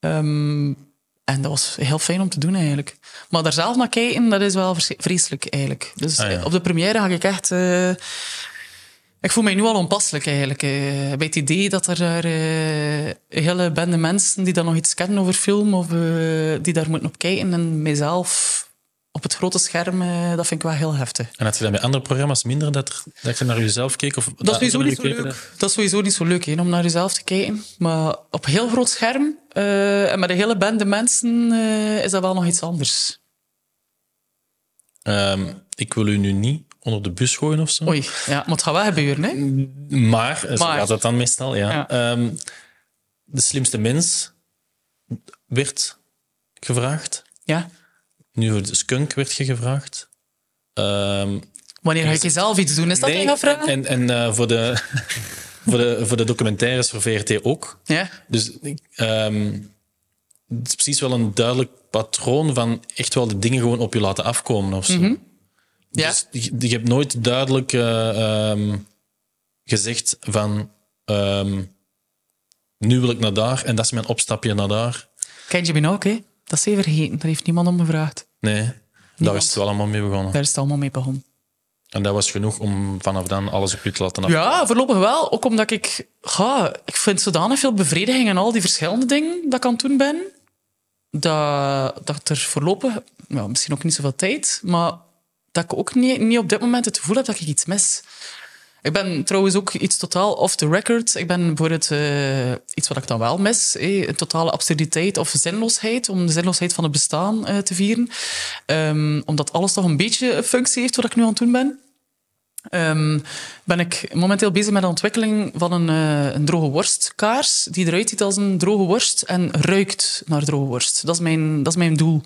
Ehm, en dat was heel fijn om te doen eigenlijk. Maar daar zelf naar kijken, dat is wel vres- vreselijk eigenlijk. Dus Ah, ja. op de première ga ik echt... eh, ik voel mij nu al onpasselijk eigenlijk. eh, bij het idee dat er daar een hele bende mensen die dan nog iets kennen over film of die daar moeten op kijken en mijzelf op het grote scherm, eh, dat vind ik wel heel heftig. En had je dat bij andere programma's minder, dat, er- dat je naar jezelf keek? Of Dat is sowieso niet zo leuk. Dat is sowieso niet zo leuk hè, om naar jezelf te kijken. Maar op heel groot scherm eh, en met een hele bende mensen eh, is dat wel nog iets anders. Ehm, ik wil u nu niet onder de bus gooien of zo. Oei, ja, maar het gaat wel gebeuren. Hè? Maar, zo Maar. gaat dat dan meestal, ja. Ja. Ehm, de slimste mens werd gevraagd. Ja. Nu voor de skunk werd je gevraagd. Ehm, Wanneer ga ik jezelf iets doen? Is dat wat je vragen? En, en eh, voor, de, <laughs> voor, de, voor de documentaires voor VRT ook. Ja. Dus ehm, het is precies wel een duidelijk patroon van echt wel de dingen gewoon op je laten afkomen of zo. Mhm. Ja. Dus je, je hebt nooit duidelijk eh, ehm, gezegd van nu wil ik naar daar en dat is mijn opstapje naar daar. Ken je me ook, hè? Dat is even vergeten. Daar heeft niemand om gevraagd. Nee, daar is het wel allemaal mee begonnen. Daar is het allemaal mee begonnen. En dat was genoeg om vanaf dan alles op je te laten afkomen. Ja, voorlopig wel. Ook omdat ik... Ja, ik vind zodanig veel bevrediging in al die verschillende dingen dat ik aan het doen ben. Dat, dat er voorlopig... Ja, misschien ook niet zoveel tijd, maar dat ik ook niet, niet op dit moment het gevoel heb dat ik iets mis. Ik ben trouwens ook iets totaal off the record. Ik ben bijvoorbeeld eh, iets wat ik dan wel mis. eh, een totale absurditeit of zinloosheid. Om de zinloosheid van het bestaan eh, te vieren. Ehm, omdat alles toch een beetje een functie heeft wat ik nu aan het doen ben. Ehm, ben ik momenteel bezig met de ontwikkeling van een, een droge worstkaars. Die eruit ziet als een droge worst en ruikt naar droge worst. Dat is mijn, dat is mijn doel.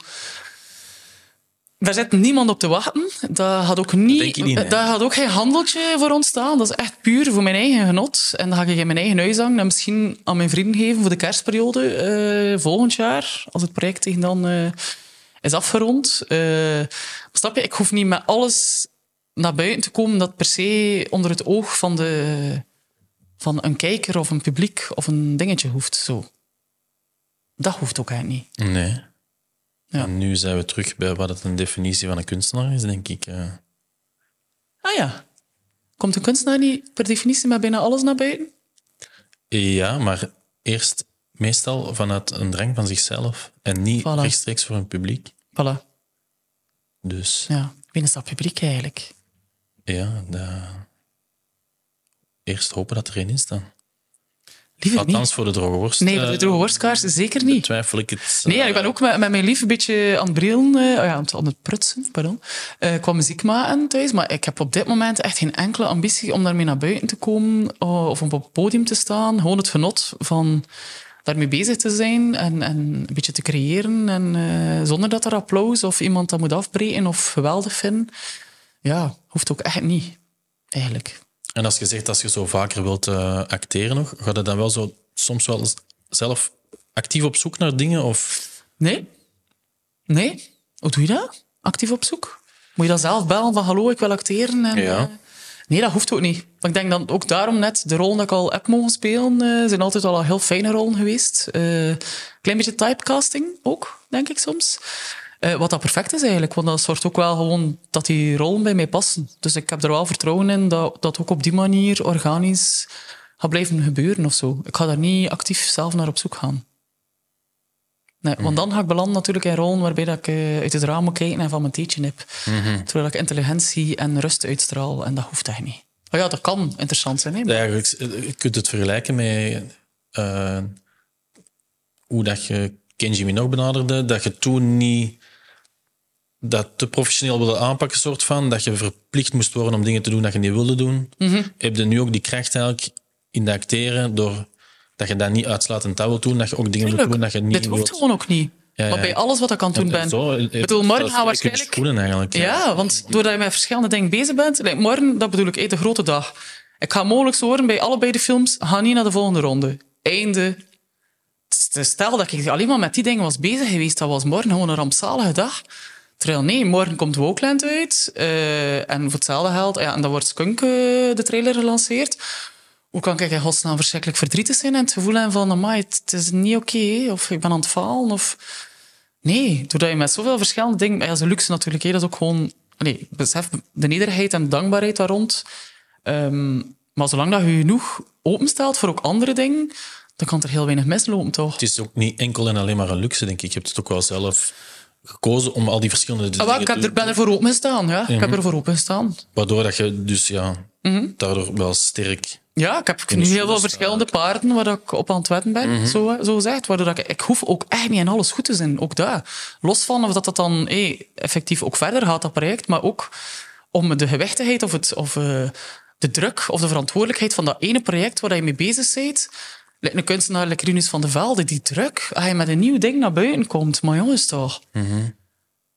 Daar zit niemand op te wachten. Dat had ook, niet, nee. had ook geen handeltje voor ontstaan. Dat is echt puur voor mijn eigen genot. En dan ga ik in mijn eigen huis hangen en misschien aan mijn vrienden geven voor de kerstperiode eh, volgend jaar. Als het project tegen dan eh, is afgerond. Maar snap je, ik hoef niet met alles naar buiten te komen dat per se onder het oog van, de, van een kijker of een publiek of een dingetje hoeft. Zo. Dat hoeft ook eigenlijk niet. Nee. Ja. En nu zijn we terug bij wat het een definitie van een kunstenaar is, denk ik. eh. Ah ja. Komt een kunstenaar niet per definitie met bijna alles naar buiten? Ja, maar eerst meestal vanuit een drang van zichzelf en niet Voilà. rechtstreeks voor een publiek. Voilà. Dus Ja. Is dat publiek eigenlijk? ja, eerst hopen dat er een is dan. Liever niet. Althans voor de droge worst. Nee, voor de eh, droge worstkaars zeker niet. Twijfel ik het. Nee, ja, eh, ik ben ook met, met mijn lief een beetje aan het brillen, eh, oh ja, aan het, prutsen, pardon, eh, qua muziek maken thuis. Maar ik heb op dit moment echt geen enkele ambitie om daarmee naar buiten te komen oh, of op het podium te staan. Gewoon het genot van daarmee bezig te zijn en, en een beetje te creëren. En, zonder dat er applaus of iemand dat moet afbreken of geweldig vinden. Ja, hoeft ook echt niet, eigenlijk. En als je zegt dat je zo vaker wilt eh, acteren nog, ga je dan wel zo soms wel zelf actief op zoek naar dingen? Of Nee? Nee? Hoe doe je dat? Actief op zoek? Moet je dan zelf bellen van hallo, ik wil acteren? En, Ja. eh, nee, dat hoeft ook niet. Maar ik denk dan ook daarom net, de rollen dat ik al heb mogen spelen, eh, zijn altijd al heel fijne rollen geweest. Klein beetje typecasting ook, denk ik soms. Eh, wat dat perfect is eigenlijk, want dat zorgt ook wel gewoon dat die rollen bij mij passen. Dus ik heb er wel vertrouwen in dat dat ook op die manier organisch gaat blijven gebeuren of zo. Ik ga daar niet actief zelf naar op zoek gaan. Nee, want dan ga ik belanden natuurlijk in rollen waarbij dat ik eh, uit het raam moet kijken en van mijn theetje heb. Terwijl ik intelligentie en rust uitstraal. En dat hoeft echt niet. Oh ja, dat kan interessant zijn. Hè? eh, je kunt het vergelijken met eh, hoe dat je Kenji Minogue benaderde, dat je toen niet dat te professioneel wilde aanpakken, soort van, dat je verplicht moest worden om dingen te doen dat je niet wilde doen. Heb je nu ook die kracht eigenlijk in de acteren, door dat je dat niet uitsluitend dat wilt doen, dat je ook dingen moet doen dat je niet Dit hoeft gewoon ook niet. Ja, ja, Maar bij ja. alles wat ik aan het doen ben. Zo, Ik bedoel, morgen gaan waarschijnlijk... schoenen eigenlijk. Ja, want doordat je met verschillende dingen bezig bent... like, morgen, dat bedoel ik, eh, de grote dag. Ik ga mogelijk horen bij allebei de films, ga niet naar de volgende ronde. Einde. Stel dat ik alleen maar met die dingen was bezig geweest, dat was morgen gewoon een rampzalige dag. Terwijl nee, morgen komt Wokeland uit. eh, en voor hetzelfde geld, ja, en dan wordt Skunk eh, de trailer gelanceerd. Hoe kan ik in godsnaam verschrikkelijk verdrietig zijn en het gevoel hebben van, amai, het, is niet oké, of ik ben aan het falen, of... Nee, doordat je met zoveel verschillende dingen... Ja, een luxe natuurlijk, hè, dat is ook gewoon... Nee, besef de nederigheid en dankbaarheid daar rond. Ehm, maar zolang dat je genoeg openstelt voor ook andere dingen, dan kan er heel weinig mislopen, toch? Het is ook niet enkel en alleen maar een luxe, denk ik. Je hebt het ook wel zelf gekozen om al die verschillende Ah, dingen ik heb er, ben er voor open gestaan, ja. Ik heb er voor open gestaan. Waardoor dat je dus ja, Mhm. daardoor wel sterk... Ja, ik heb nu heel veel staan. verschillende paarden waar ik op aan het wetten ben, zo, zo gezegd. Waardoor dat ik, ik hoef ook echt niet in alles goed te zijn, ook daar. Los van of dat, dat dan hey, effectief ook verder gaat, dat project, maar ook om de gewichtigheid of, het, of eh, de druk of de verantwoordelijkheid van dat ene project waar je mee bezig bent. Een kunstenaar, like Rinus van de Velde, die druk, als je met een nieuw ding naar buiten komt, maar jongens toch...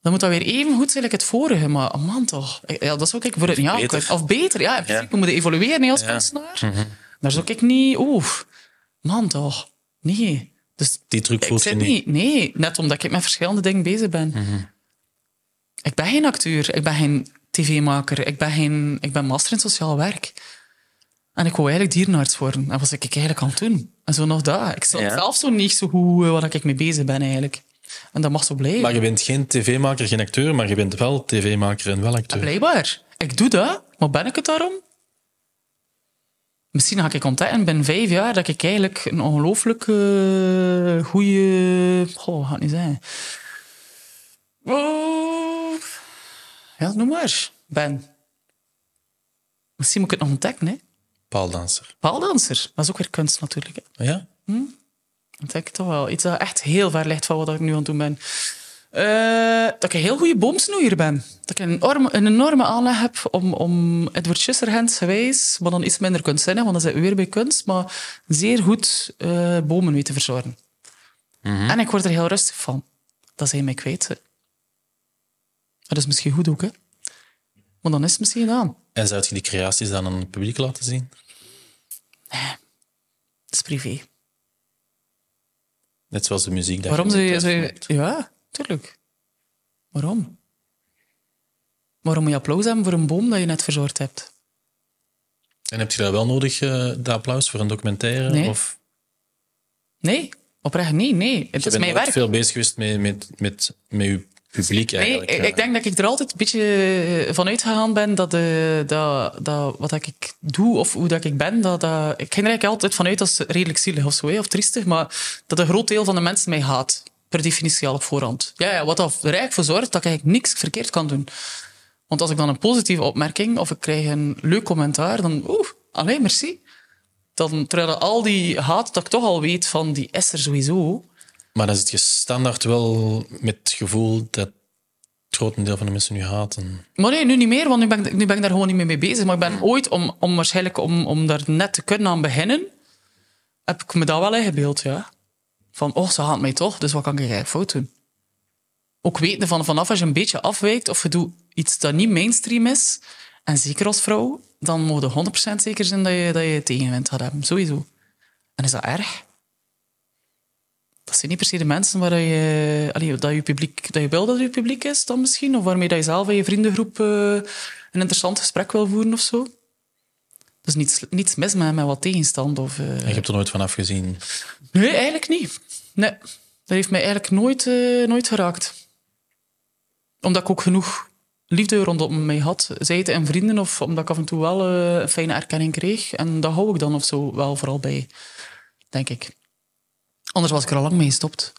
Dan moet dat weer even goed zijn als het vorige. Maar oh man, toch. Ja, dat zou ik voor het beter. aankunnen. Of beter, ja. In principe moeten evolueren als kunstenaar. Daar zou ik niet... Oeh, man, toch. Nee. Dus Die truc ik voelt je niet. Nee, net omdat ik met verschillende dingen bezig ben. Ik ben geen acteur. Ik ben geen tv-maker. Ik ben, geen, ik ben master in sociaal werk. En ik wou eigenlijk dierenarts worden. En wat was ik eigenlijk aan het doen? En zo nog dat. Ik snap Ja. zelf zo niet zo goed eh, waar ik mee bezig ben eigenlijk. En dat mag zo blijven. Maar je bent geen tv-maker, geen acteur, maar je bent wel tv-maker en wel acteur. Blijkbaar. Ik doe dat, maar ben ik het daarom? Misschien ga ik ontdekken binnen vijf jaar dat ik eigenlijk een ongelooflijk eh, goede... Goh, ga het niet zeggen. Oh, ja, noem maar. Ben. Misschien moet ik het nog ontdekken, hè. Paaldanser. Paaldanser. Dat is ook weer kunst natuurlijk. Hè. Ja? Dat denk ik toch wel. Iets dat echt heel ver ligt van wat ik nu aan het doen ben. Eh, dat ik een heel goede boomsnoeier ben. Dat ik een enorme, een enorme aanleg heb om, om Edward Scissorhands gewijs, maar dan iets minder kunstzinnig, want dan zit we weer bij kunst, maar zeer goed eh, bomen weten verzorgen. En ik word er heel rustig van. Dat zijn mij kwijt. hè. Dat is misschien goed ook, hè. Maar dan is het misschien gedaan. En zou je die creaties dan aan het publiek laten zien? Dat is privé. Net zoals de muziek. Dat Waarom zou je... Zou ja, tuurlijk. Waarom? Waarom moet je applaus hebben voor een boom dat je net verzorgd hebt? En heb je dat wel nodig, eh dat applaus, voor een documentaire? Nee. Of Nee, oprecht nee, nee. Het je is bent mijn werk. veel bezig geweest met, met, met, met je publiek Nee, eigenlijk. ik, ja. ik denk dat ik er altijd een beetje van uitgegaan ben dat, de, dat, dat wat ik doe of hoe dat ik ben, dat, dat, ik ging er eigenlijk altijd vanuit als redelijk zielig of zo, of triestig, maar dat een groot deel van de mensen mij haat. Per definitie al op voorhand. Ja, ja, wat er eigenlijk voor zorgt dat ik eigenlijk niks verkeerd kan doen. Want als ik dan een positieve opmerking of ik krijg een leuk commentaar, dan oeh, alleen merci. Dan, terwijl al die haat dat ik toch al weet van, die is er sowieso. Maar dan zit je standaard wel met het gevoel dat het grotendeel van de mensen nu haten. Maar nee, nu niet meer, want nu ben, ik- nu ben ik daar gewoon niet meer mee bezig. Maar ik ben ooit, om, om waarschijnlijk om, om daar net te kunnen aan beginnen, heb ik me dat wel ingebeeld, ja. Van, oh, ze haat mij toch, dus wat kan ik eigenlijk fout doen? Ook weten van vanaf als je een beetje afwijkt of je doet iets dat niet mainstream is, en zeker als vrouw, dan moet je 100% zeker zijn dat je, dat je tegenwind gaat hebben, sowieso. En is dat erg? Dat zijn niet per se de mensen waar je, allee, dat je publiek, dat je wil dat je publiek is, dan misschien, of waarmee dat je zelf in je vriendengroep eh, een interessant gesprek wil voeren of zo. Dus niets, niets mis met, met wat tegenstand. Of, eh, En je hebt er nooit van afgezien. Nee, eigenlijk niet. Nee, dat heeft mij eigenlijk nooit, eh, nooit geraakt. Omdat ik ook genoeg liefde rondom mij had. Zij het en vrienden, of omdat ik af en toe wel een fijne erkenning kreeg. En dat hou ik dan of zo wel vooral bij, denk ik. Anders was ik er al lang mee gestopt.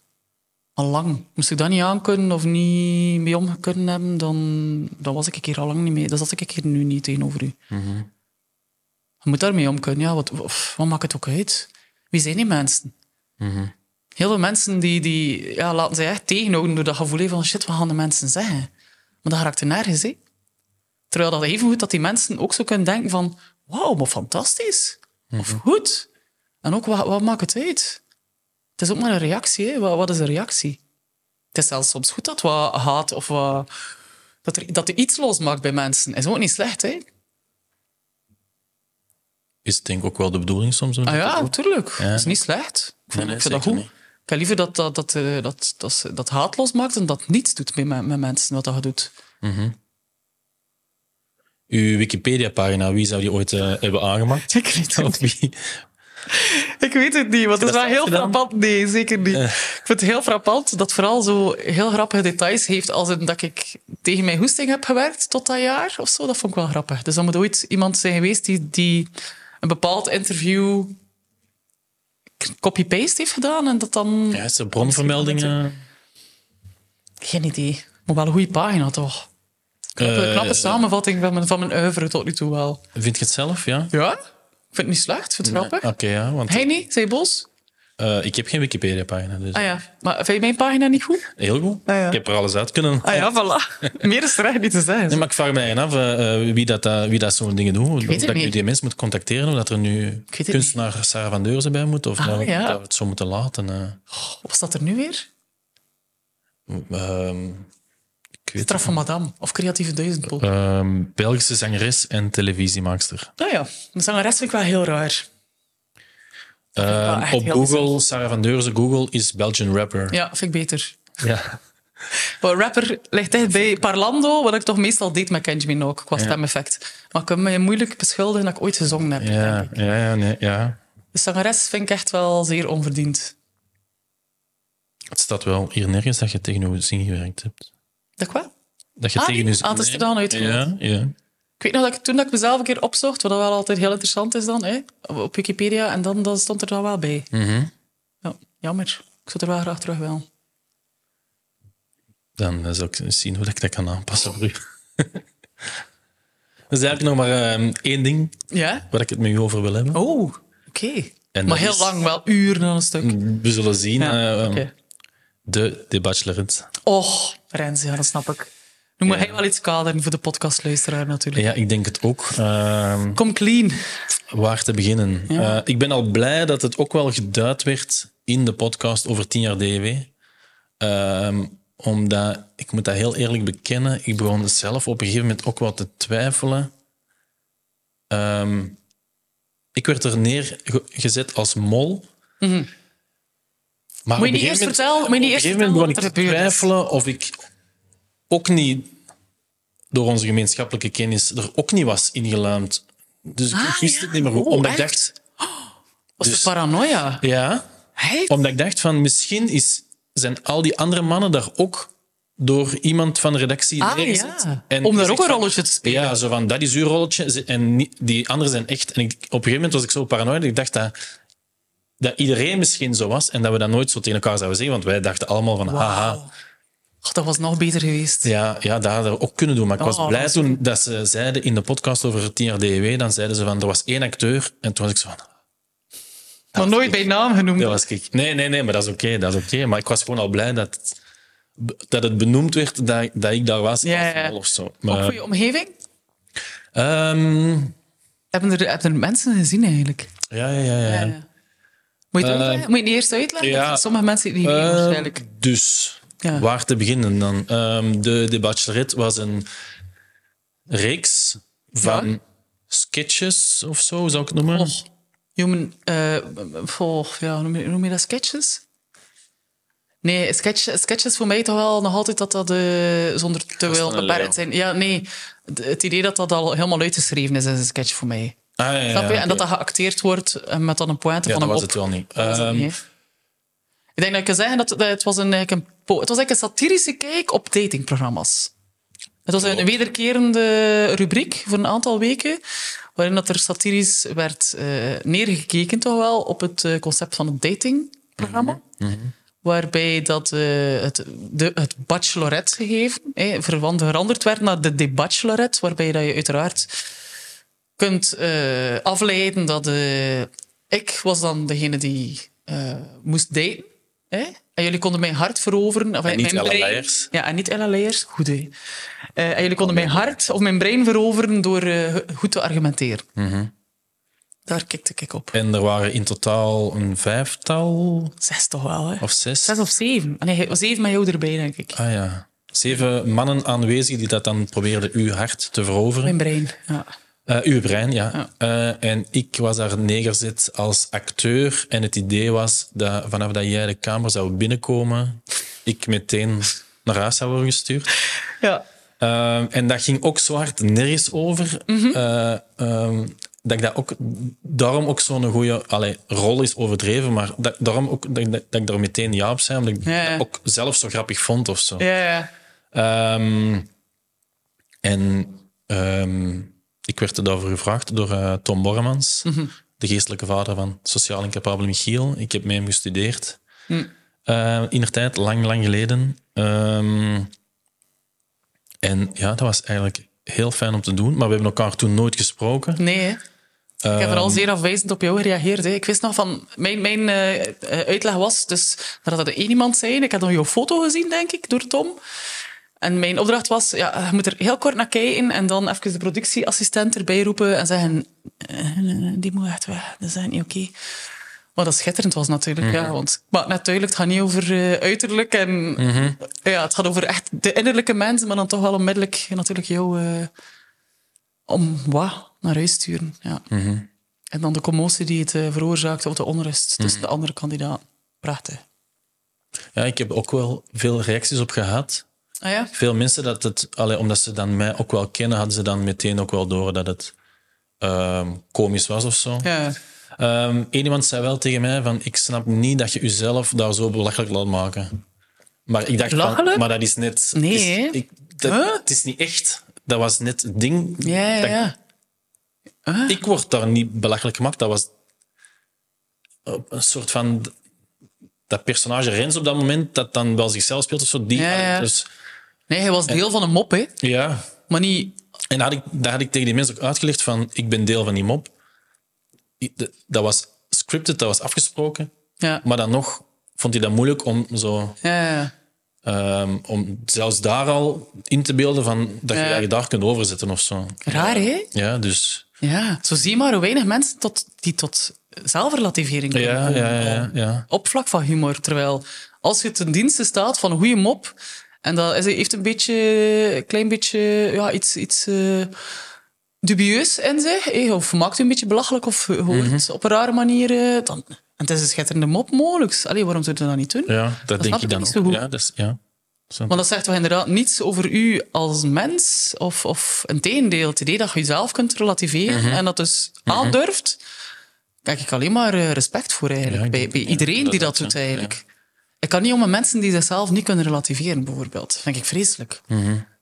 Al lang. Moest ik dat niet aankunnen of niet mee om kunnen hebben, dan, dan was ik hier al lang niet mee. Dan zat ik hier nu niet tegenover u. Je moet daarmee om kunnen. Ja, wat, wat maakt het ook uit? Wie zijn die mensen? Heel veel mensen die, die ja, laten zich echt tegenhouden door dat gevoel van shit, wat gaan de mensen zeggen? Maar dat raakt er nergens, hè? Terwijl dat even goed dat die mensen ook zo kunnen denken van wauw, maar fantastisch. Of goed. En ook, wat, wat maakt het uit? Het is ook maar een reactie, hè? Wat, wat is een reactie? Het is zelfs soms goed dat wat haat of wat, dat, er, dat er iets losmaakt bij mensen. Is ook niet slecht, hè? Is het denk ik ook wel de bedoeling soms? om Ah ja, natuurlijk. Ja. Dat is niet slecht. Ik vind, nee, ik vind dat zeker goed. niet. Ik heb liever dat dat, dat, eh, dat, dat, haat losmaakt en dat niets doet met, met mensen, wat dat doet. Uw Wikipedia-pagina, wie zou die ooit eh, hebben aangemaakt? <laughs> Ik weet het Of wie? <laughs> Ik weet het niet, want het is wel heel frappant. Nee, zeker niet. Ik vind het heel frappant dat vooral zo heel grappige details heeft als in dat ik tegen mijn hoesting heb gewerkt tot dat jaar of zo. Dat vond ik wel grappig. Dus dan moet ooit iemand zijn geweest die, die een bepaald interview copy-paste heeft gedaan en dat dan... Ja, is er bronvermeldingen? Geen idee. Maar wel een goede pagina, toch? Knappe, Eh, knappe samenvatting van mijn, van mijn oeuvre tot nu toe wel. Vind je het zelf, ja? Ja? Ik vind het niet slecht. Ik vind het grappig. Oké, ja. Want Hij niet? Zijn boos? eh, ik heb geen Wikipedia-pagina, dus Ah ja. Maar vind je mijn pagina niet goed? heel goed. Ah, ja. Ik heb er alles uit kunnen. Ah ja, voilà. <laughs> Meer is er echt niet te zeggen. Nee, maar ik vraag me eigen af eh, eh, wie dat, eh, wie dat zo'n dingen doet. Dat ik nu niet. die mensen moet contacteren, of dat er nu kunstenaar Sarah van Deurzen bij moet, of Ah, dat, ja. dat we het zo moeten laten. eh. Wat staat er nu weer? Straf van Madame of Creatieve Duizendpool. Ehm, Belgische zangeres en televisiemaakster. Nou ja, de zangeres vind ik wel heel raar. Ehm, op heel Google, Sarah van Deurzen, Google is Belgian rapper. Ja, vind ik beter. Ja. <laughs> Maar rapper ligt echt bij Parlando, wat ik toch meestal deed met Kenji Minogue, qua stemeffect. Maar ik kan me moeilijk beschuldigen dat ik ooit gezongen heb. Ja, ja, ja, nee, ja. De zangeres vind ik echt wel zeer onverdiend. Het staat wel hier nergens dat je tegen uw zin gewerkt hebt. Dat wel? Dat je Ah, tegen is. Ja, ja. Ik weet nog dat ik toen dat ik mezelf een keer opzocht, wat wel altijd heel interessant is dan, hè, op Wikipedia, en dan, dan stond er dan wel bij. Mhm. Ja, jammer. Ik zou er wel graag terug willen. Dan eh, zal ik eens zien hoe ik dat kan aanpassen voor u. Er is <laughs> eigenlijk nog maar ehm, één ding Ja? waar ik het met u over wil hebben. Oh, oké. Maar heel is- lang, wel uren aan een stuk. We zullen zien. Ja, eh, ehm. De, de Bachelorette. Och, Rens, ja, dat snap ik. Moet hij wel iets kaderen voor de podcastluisteraar natuurlijk. Ja, ik denk het ook. Ehm, Kom clean. waar te beginnen? Ja. Eh, ik ben al blij dat het ook wel geduid werd in de podcast over 10 jaar DW. Ehm, omdat, ik moet dat heel eerlijk bekennen, ik begon zelf op een gegeven moment ook wel te twijfelen. Ehm, ik werd er neergezet als mol. Maar. Moet je eerst vertellen- op een gegeven moment begon ik te twijfelen of ik ook niet door onze gemeenschappelijke kennis er ook niet was ingeluimd. Dus ik Ah, wist ja. het niet meer goed. Oh, omdat ik dacht, Was Dus- de paranoia? ja, omdat ik dacht van misschien is, zijn al die andere mannen daar ook door iemand van de redactie Ah, neergezet. ja. En Om daar ook een rolletje te spelen. Ja, zo van, dat is uw rolletje. En die anderen zijn echt... En ik, op een gegeven moment was ik zo paranoid. Ik dacht dat, dat iedereen misschien zo was en dat we dat nooit zo tegen elkaar zouden zeggen. Want wij dachten allemaal van, haha... Dat was nog beter geweest. Ja, ja, dat hadden we ook kunnen doen. Maar ik was Oh, blij toen dat ze zeiden in de podcast over 10 jaar DEW, dan zeiden ze van, er was één acteur. En toen was ik zo van, maar nooit bij naam genoemd. dat was ik. Nee, nee, nee, maar dat is oké, dat is oké. Maar ik was gewoon al blij dat het, dat het benoemd werd dat, dat ik daar was. Ja, Of zo. Ook Maar, voor je omgeving? ehm, Hebben er, hebben er mensen gezien eigenlijk? ja, ja, ja. ja. Ja. Moet je het uitleggen? Moet je het eerst uitleggen? ja. Sommige mensen die niet weten Ehm, waarschijnlijk. dus, Ja. waar te beginnen dan? Ehm, de, de Bachelorette was een reeks van sketches of zo, zou ik het noemen. Human, eh, vol, ja, noem je, noem je dat sketches? Nee, sketch, sketches voor mij toch wel nog altijd dat dat eh, zonder te veel beperkt zijn. Ja, nee, het idee dat dat al helemaal uitgeschreven is, is een sketch voor mij. Ah, ja, ja, Snap je? oké. En dat dat geacteerd wordt eh, met dan een pointe Ja, van dat een was het wel niet. Dat was het Ehm, niet. Ik denk dat ik kan zeggen dat, dat het was een, eigenlijk een, po- het was eigenlijk een satirische kijk op datingprogramma's. Het was een, wederkerende rubriek voor een aantal weken, waarin dat er satirisch werd eh, neergekeken toch wel op het eh, concept van een datingprogramma. Waarbij dat, het, de, het bachelorette gegeven eh, veranderd werd naar de debachelorette, waarbij dat je uiteraard kunt eh, afleiden dat eh, ik was dan degene die eh, moest daten. Hè? En jullie konden mijn hart veroveren. Of En niet mijn brein-. Ja, en niet Ella Leijers. Goed, hè. En jullie konden mijn hart of mijn brein veroveren door goed te argumenteren. Mhm. Daar kikte ik op. En er waren in totaal een vijftal Zes toch wel, hè? of zes. Zes of zeven. Nee, zeven met jou erbij, denk ik. Ah ja. Zeven mannen aanwezig die dat dan probeerden uw hart te veroveren. Mijn brein, ja. Eh, uw brein, ja. Ja. Eh, en ik was daar neergezet als acteur. En het idee was dat vanaf dat jij de kamer zou binnenkomen, ik meteen naar huis zou worden gestuurd. Ja. Ehm, en dat ging ook zo hard nergens over. Mhm. eh, ehm, dat ik dat ook, daarom ook zo'n goede allee, rol is overdreven, maar dat, daarom ook dat, ik- dat, ik daar meteen ja op zei, omdat ik Ja, ja. dat ook zelf zo grappig vond of zo. Ja, ja. Ehm, en ehm, ik werd er daarvoor gevraagd door eh, Tom Borremans, de geestelijke vader van Sociaal Incapabele Michiel. Ik heb met hem gestudeerd. Eh, in de tijd, lang, lang geleden. Ehm, en ja, dat was eigenlijk heel fijn om te doen, maar we hebben elkaar toen nooit gesproken. Nee, hè. Ik heb vooral zeer afwijzend op jou gereageerd. Hè. Ik wist nog van... Mijn, mijn eh, uitleg was dus dat er één iemand zijn. Ik had nog jouw foto gezien, denk ik, door Tom. En mijn opdracht was, ja, je moet er heel kort naar kijken en dan even de productieassistent erbij roepen en zeggen, eh, die moet echt weg, dat is echt niet oké. Wat dat schitterend was natuurlijk, ja. Want, maar natuurlijk, het gaat niet over eh, uiterlijk en ja, het gaat over echt de innerlijke mensen, maar dan toch wel onmiddellijk natuurlijk jou eh, om wat naar huis sturen. Ja. En dan de commotie die het veroorzaakte of de onrust tussen de andere kandidaten. Prachtig. Ja, ik heb ook wel veel reacties op gehad. Ah ja? Veel mensen, dat het, allee, omdat ze dan mij ook wel kennen, hadden ze dan meteen ook wel door dat het ehm, komisch was of zo. Ja. Ehm, Eén iemand zei wel tegen mij van, ik snap niet dat je jezelf daar zo belachelijk laat maken. Maar ik dacht van, maar dat is net... Nee, het is, hè? ik, dat, Huh? Het is niet echt. Dat was net het ding. Ja, ja, dat-. Ik word daar niet belachelijk gemaakt. Dat was een soort van... Dat personage Rens op dat moment, dat dan wel zichzelf speelt of zo. Die, Ja, ja. Dus, Nee, hij was deel van een mop, hè. ja, Maar niet... En dat had, ik, dat had ik tegen die mensen ook uitgelegd van, ik ben deel van die mop. Dat was scripted, dat was afgesproken. Ja. Maar dan nog vond hij dat moeilijk om zo... Ja, ja. ehm, om zelfs daar al in te beelden van dat je je daar kunt overzetten of zo. Raar, hè? Ja, dus... Ja. Zo zie je maar hoe weinig mensen tot, die tot zelfrelativering kunnen Ja, komen. ja, ja, ja. Op vlak van humor. Terwijl als je ten dienste staat van een goede mop... En dat is, heeft een beetje, een klein beetje ja, iets, iets eh, dubieus in zich. hè, Of maakt u een beetje belachelijk of hoort Mhm. op een rare manier... eh, dan, en het is een schitterende mop mogelijk. Allee, waarom zou je dat niet doen? Ja, dat, denk ik dan niet ook. zo goed. Ja, dat is, ja. Want dat zegt toch inderdaad niets over u als mens, of, of een tegendeel. Het idee dat je jezelf kunt relativeren Mhm. en dat dus aandurft, kijk ik alleen maar eh, respect voor eigenlijk. Ja, bij, ja, iedereen die dat doet ja. eigenlijk. Ik kan niet om met mensen die zichzelf niet kunnen relativeren, bijvoorbeeld. Dat vind ik vreselijk.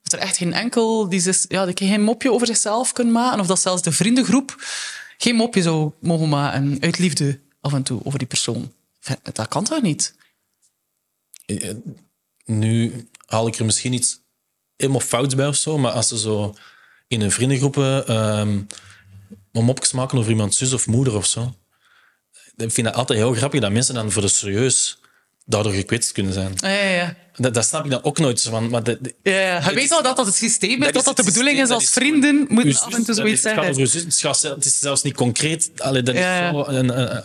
Dat er echt geen enkel die, zich, ja, die geen mopje over zichzelf kunnen maken, of dat zelfs de vriendengroep geen mopje zou mogen maken uit liefde af en toe over die persoon. Dat kan toch niet? Nu haal ik er misschien iets helemaal fouts bij of zo, maar als ze zo in een vriendengroepen een mopjes maken over iemands zus of moeder of zo, ik vind dat altijd heel grappig dat mensen dan voor de serieus daardoor gekwetst kunnen zijn. Ja, ja, ja. Dat, dat snap ik dan ook nooit van. Maar dat, Ja, ja. Je Dat weet wel dat dat het systeem is, dat dat dat de het bedoeling is als dat vrienden moeten uw af en toe dat zoiets Het gaat zeggen. het, gaat het is zelfs niet concreet. Allee, dat Ja, is zo een, een- een-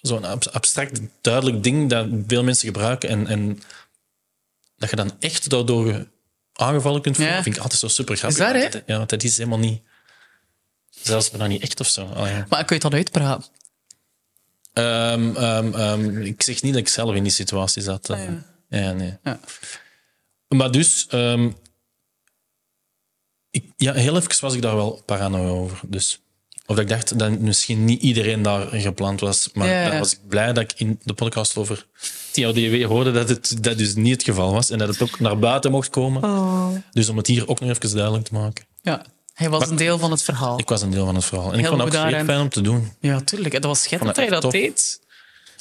zo'n ab- abstract, duidelijk ding dat veel mensen gebruiken. En, en dat je dan echt daardoor aangevallen kunt voelen, Ja. vind ik altijd zo super grappig. Is waar, hè? Dat- Ja, want dat is helemaal niet... Zelfs bijna niet echt of zo. Allee. Maar kun je dat uitpraten? Ehm, ik zeg niet dat ik zelf in die situatie zat. Ah, ja. ja, nee. Ja. Maar dus, ik, ja, heel even was ik daar wel paranoia over. Dus. Of dat ik dacht dat misschien niet iedereen daar gepland was. Maar Ja, was ik blij dat ik in de podcast over TRDW hoorde dat het dat dus niet het geval was. En dat het ook naar buiten mocht komen. Oh. Dus om het hier ook nog even duidelijk te maken. Ja, hij was een deel van het verhaal. Ik was een deel van het verhaal. En ik vond het ook zeer fijn om te doen. Ja, tuurlijk. En dat was schitterend dat het je dat deed.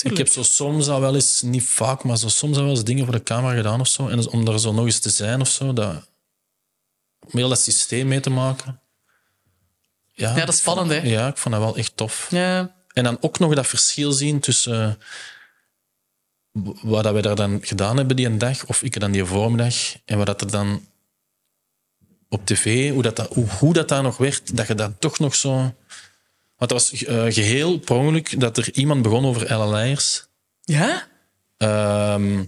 Ik heb zo soms al wel eens, niet vaak, maar zo soms al wel eens dingen voor de camera gedaan of zo. En dus om daar zo nog eens te zijn of zo, dat, om heel dat systeem mee te maken. Ja, Ja, dat is spannend, hè? Ja, ik vond dat wel echt tof. Ja, En dan ook nog dat verschil zien tussen eh, wat dat we daar dan gedaan hebben die een dag, of ik dan die voormiddag, en wat dat er dan op tv, hoe dat, dat, hoe, hoe dat daar nog werd, dat je dat toch nog zo... Want dat was eh, geheel per ongeluk dat er iemand begon over LLI'ers. ja? Ehm,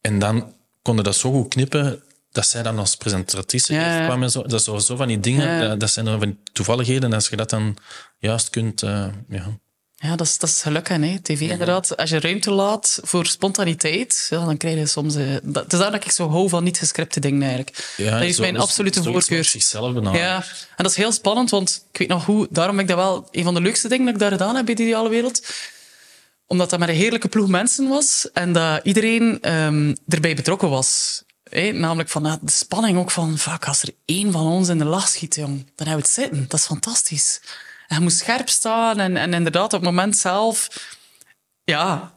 en dan konden dat zo goed knippen dat zij dan als presentatrice Ja, kwam en zo. Dat is zo, van die dingen, Ja. dat, dat zijn dan van die toevalligheden. En als je dat dan juist kunt... eh, ja. Ja, dat is, dat is hè, tv inderdaad. Als je ruimte laat voor spontaniteit, ja, dan krijg je soms... eh, dat, het is daar dat ik zo hou van niet gescripte dingen, eigenlijk. Ja, dat is zo- mijn dus absolute voorkeur. zichzelf. Ja, en dat is heel spannend, want ik weet nog hoe... Daarom ben ik dat wel een van de leukste dingen dat ik daar gedaan heb bij de Ideale Wereld. Omdat dat met een heerlijke ploeg mensen was en dat iedereen ehm, erbij betrokken was. Hé, namelijk van ja, de spanning ook van, fuck, als er één van ons in de lach schiet, jong, dan hebben we het zitten. Dat is fantastisch. En je moet scherp staan en, en inderdaad op het moment zelf... Ja,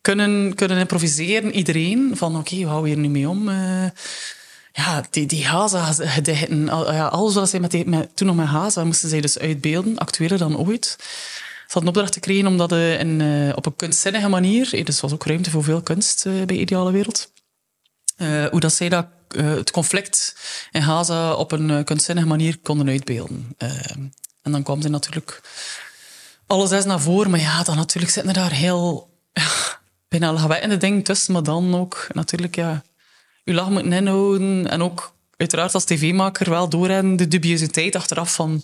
kunnen, kunnen improviseren, iedereen. Van oké, hoe houden hier nu mee om? Eh, ja, die, die Haza-gedichten, al- ja, alles wat zij met, toen nog met Haza moesten zij dus uitbeelden, actueler dan ooit. Ze hadden opdracht gekregen om dat eh, eh, op een kunstzinnige manier, dus er was ook ruimte voor veel kunst bij Ideale Wereld, hoe dat zij dat, het conflict in Gaza op een kunstzinnige manier konden uitbeelden. En dan kwam er natuurlijk alle zes naar voren, maar ja, dan natuurlijk zitten er daar heel bijna lachwekkende dingen tussen, maar dan ook natuurlijk, ja, je lach moeten inhouden en ook uiteraard als tv-maker wel doorhebben de dubiositeit achteraf van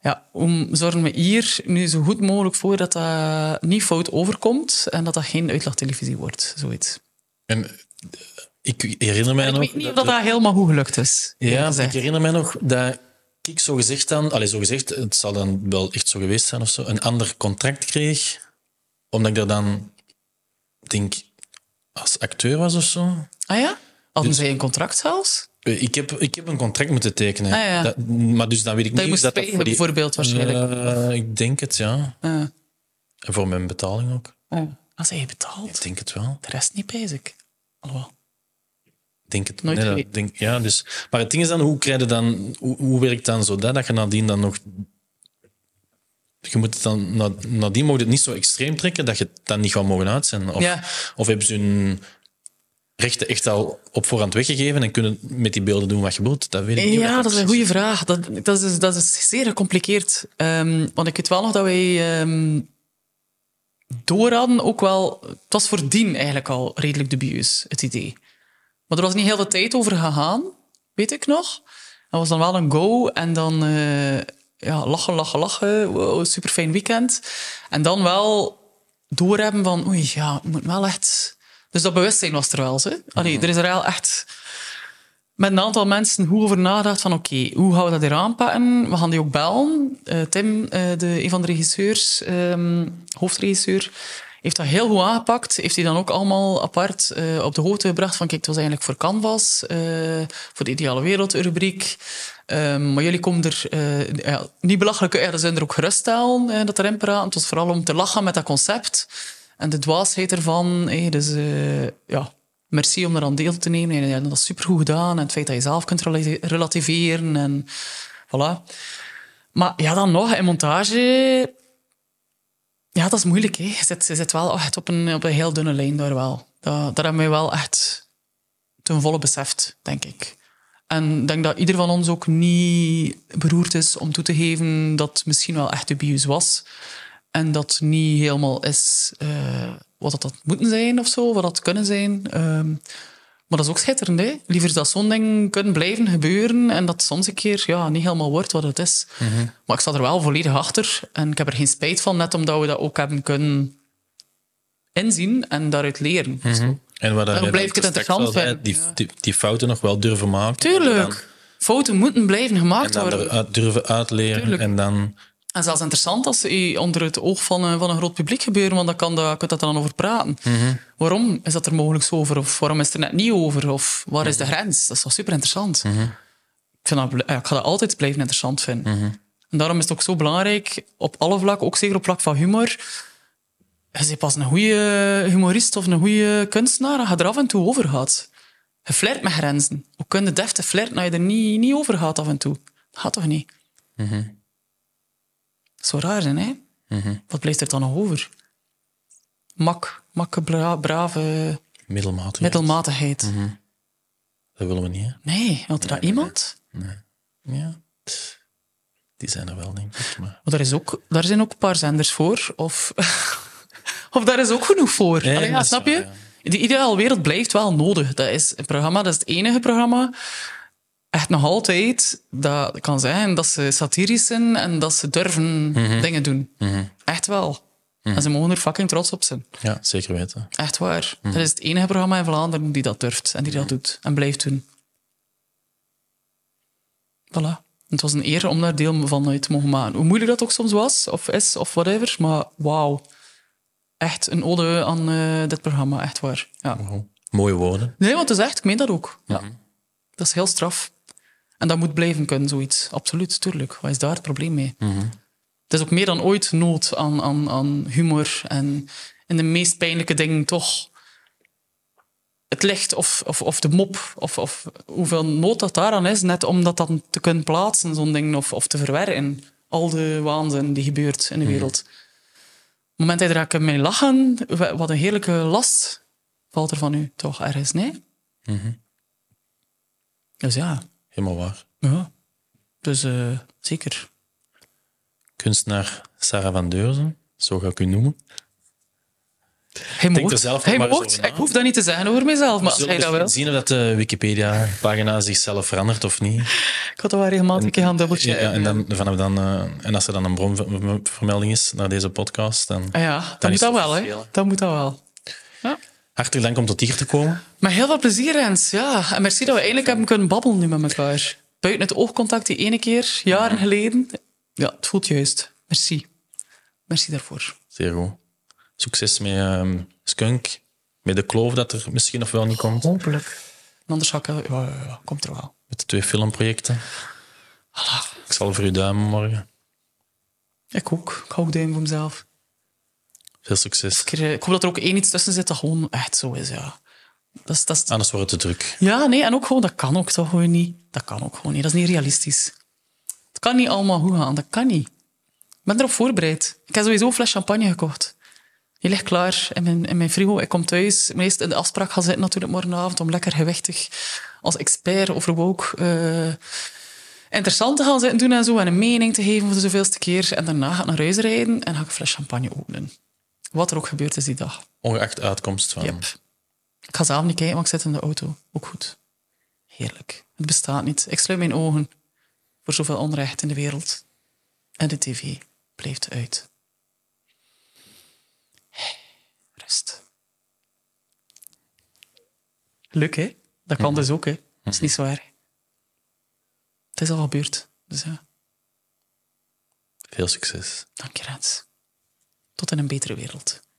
ja, hoe zorgen we hier nu zo goed mogelijk voor dat dat niet fout overkomt en dat dat geen uitlachtelevisie wordt, zoiets. En eh, ik herinner mij Ik nog... weet niet of dat, dat helemaal goed gelukt is. Ja, ik herinner mij nog dat ik zo gezegd dan, allez, zo gezegd, het zal dan wel echt zo geweest zijn of zo, een ander contract kreeg, omdat ik er dan, denk als acteur was of zo. Ah ja? Hadden Dus- zij een contract zelfs? Eh, Ik heb, ik heb een contract moeten tekenen. Ah, ja. dat, maar dus dan weet ik Dat je niet moest dat dat spelen, bijvoorbeeld, waarschijnlijk. Eh, ik denk het, ja. En voor mijn betaling ook. ah. Als hij betaald, Ik denk het wel. de rest niet basic. Alhoewel. Denk het Nooit nee, dat- geweten. denk, ja, dus, Maar het ding is dan, hoe, krijg je dan, hoe, hoe werkt dan zo dat, dat je nadien dan nog... Je moet het dan, na- nadien je het niet zo extreem trekken dat je het dan niet gaat mogen uitzenden. Of, Ja. of hebben ze hun rechten echt al op voorhand weggegeven en kunnen met die beelden doen wat je wilt? Dat weet ik niet. Ja, dat is een goede vraag. Dat, dat, is, dat is zeer gecompliceerd. Ehm, want ik weet wel nog dat wij ehm door hadden ook wel... Het was voordien eigenlijk al redelijk dubieus, het idee. Maar er was niet heel veel tijd over gegaan, weet ik nog. Dat was dan wel een go en dan eh, ja, lachen, lachen, lachen. Wow, super fijn weekend. En dan wel doorhebben van, oei, ja, het moet wel echt... Dus dat bewustzijn was er wel. Hè? Allee, er is er wel echt met een aantal mensen goed over nagedacht van oké, hoe gaan we dat hier aanpakken? We gaan die ook bellen. Eh, Tim, eh, de, een van de regisseurs, ehm, hoofdregisseur, heeft dat heel goed aangepakt. Heeft hij dan ook allemaal apart eh, op de hoogte gebracht van kijk, het was eigenlijk voor Canvas, eh, voor de Ideale Wereld-rubriek. Ehm, maar jullie komen er eh, niet belachelijk uit, ja, zijn er ook geruststellen dat praten. Het was vooral om te lachen met dat concept en de dwaasheid ervan. eh, dus ja, merci om eraan deel te nemen. En, ja, dat is supergoed gedaan. En het feit dat je zelf kunt relati- relativeren en voilà. Maar ja, dan nog, in montage... Ja, dat is moeilijk. Hè. Je, zit, je wel echt op een, op een heel dunne lijn daar wel. Dat, dat hebben we wel echt ten volle beseft, denk ik. En ik denk dat ieder van ons ook niet beroerd is om toe te geven dat het misschien wel echt abuse was. En dat niet helemaal is eh, wat dat had moeten zijn of zo, wat dat kunnen zijn. Ehm, maar dat is ook schitterend, hè? Liever dat zo'n ding kunnen blijven gebeuren en dat soms een keer ja, niet helemaal wordt wat het is. Maar ik sta er wel volledig achter en ik heb er geen spijt van, net omdat we dat ook hebben kunnen inzien en daaruit leren. Zo. En wat Daarom blijf ik het interessant vinden, Die, ja. die, die fouten nog wel durven maken. Tuurlijk. Fouten moeten blijven En gemaakt dan, en dan worden. durven uitleren. Tuurlijk. En dan... En zelfs interessant als ze onder het oog van een, van een groot publiek gebeuren, want dan kan je dat dan over praten. Waarom is dat er mogelijk zo over? Of waarom is het er net niet over? Of waar is de grens? Dat is wel super interessant. Ik, vind dat, bl- ja, ik ga dat altijd blijven interessant vinden. En daarom is het ook zo belangrijk, op alle vlakken, ook zeker op vlak van humor. Je bent pas een goede humorist of een goede kunstenaar als je er af en toe over gaat. Je flirt met grenzen. Hoe kun je deftig flirten als je er niet, niet over gaat af en toe? Dat gaat toch niet? Zou raar zijn, hè? Wat blijft er dan nog over? Mak, makke, bra- brave Middelmatig. middelmatigheid. Dat willen we niet, hè? Nee, had er iemand? Ja. Die zijn er wel, denk ik. Maar... Maar daar, is ook, daar zijn ook een paar zenders voor. Of, <laughs> of daar is ook genoeg voor. Ja, Allee, snap je? ja. De ideale wereld blijft wel nodig. Dat is een programma, dat is het enige programma. Echt nog altijd, dat kan zijn dat ze satirisch zijn en dat ze durven Mhm. dingen doen. Echt wel. En ze mogen er fucking trots op zijn. Ja, zeker weten. Echt waar. Mhm. Dat is het enige programma in Vlaanderen die dat durft en die dat doet en blijft doen. Voilà. Het was een eer om daar deel van uit te mogen maken. Hoe moeilijk dat ook soms was, of is, of whatever. Maar wauw. Echt een ode aan eh, dit programma, echt waar. Ja. Wow. Mooie woorden. Nee, want het is echt, ik meen dat ook. Ja. Dat is heel straf. En dat moet blijven kunnen, zoiets. Absoluut, tuurlijk. Wat is daar het probleem mee? Het is ook meer dan ooit nood aan, aan, aan humor en in de meest pijnlijke dingen toch het licht of, of, of de mop of, of hoeveel nood dat daaraan is, net om dat dan te kunnen plaatsen, zo'n ding, of, of te verwerken. Al de waanzin die gebeurt in de wereld. Op het moment dat je er mee lachen, wat een heerlijke last valt er van u toch ergens, nee? Dus ja, Helemaal waar. ja. Dus eh, zeker. Kunstenaar Sarah van Deurzen, zo ga ik u noemen. Hij er mocht. zelf hij. Ik hoef dat niet te zeggen over mezelf, maar als hij dat eens wil. zien of dat de Wikipedia-pagina zichzelf verandert of niet? Ik had dat wel regelmatig een keer gaan dubbelchecken. Ja, en, dan, vanaf dan, eh, en als er dan een bronvermelding is naar deze podcast, dan Ah ja, dat Dan moet is dat wel, hè. Dat moet dat wel. Hartelijk dank om tot hier te komen. Met heel veel plezier, Rens. Ja. En merci dat we eindelijk hebben kunnen babbelen nu met elkaar. Buiten het oogcontact die ene keer, jaren geleden. Ja, het voelt juist. Merci. Merci daarvoor. Zeer goed. Succes met ehm, Skunk, met de kloof dat er misschien nog wel niet komt, Hopelijk. En anders ga ik... Ja, ja, ja, komt er wel. met de twee filmprojecten. Ik zal voor u duimen morgen. Ik ook. Ik hou ook duim voor mezelf. Veel succes. Ik, ik hoop dat er ook één iets tussen zit dat gewoon echt zo is, ja. Dat is, dat is, Anders wordt het te druk. Ja, nee, en ook gewoon, dat kan ook toch gewoon niet. Dat kan ook gewoon niet. Dat is niet realistisch. Het kan niet allemaal goed gaan, dat kan niet. Ik ben erop voorbereid. Ik heb sowieso een fles champagne gekocht. Die ligt klaar in mijn, in mijn frigo. Ik kom thuis, meest in de afspraak gaan zitten natuurlijk morgenavond om lekker gewichtig als expert over woke eh, interessant te gaan zitten doen en zo en een mening te geven voor de zoveelste keer. En daarna ga ik naar huis rijden en ga ik een fles champagne openen. Wat er ook gebeurd is die dag. Ongeacht uitkomst van... Yep. Ik ga zelf niet kijken, maar ik zit in de auto. Ook goed. Heerlijk. Het bestaat niet. Ik sluit mijn ogen voor zoveel onrecht in de wereld. En de tv blijft uit. Rust. Leuk, hè? Dat kan dus ook, hè? Dat is niet zo erg. Het is al gebeurd. Dus ja, Veel succes. dank je, Rens. Tot in een betere wereld.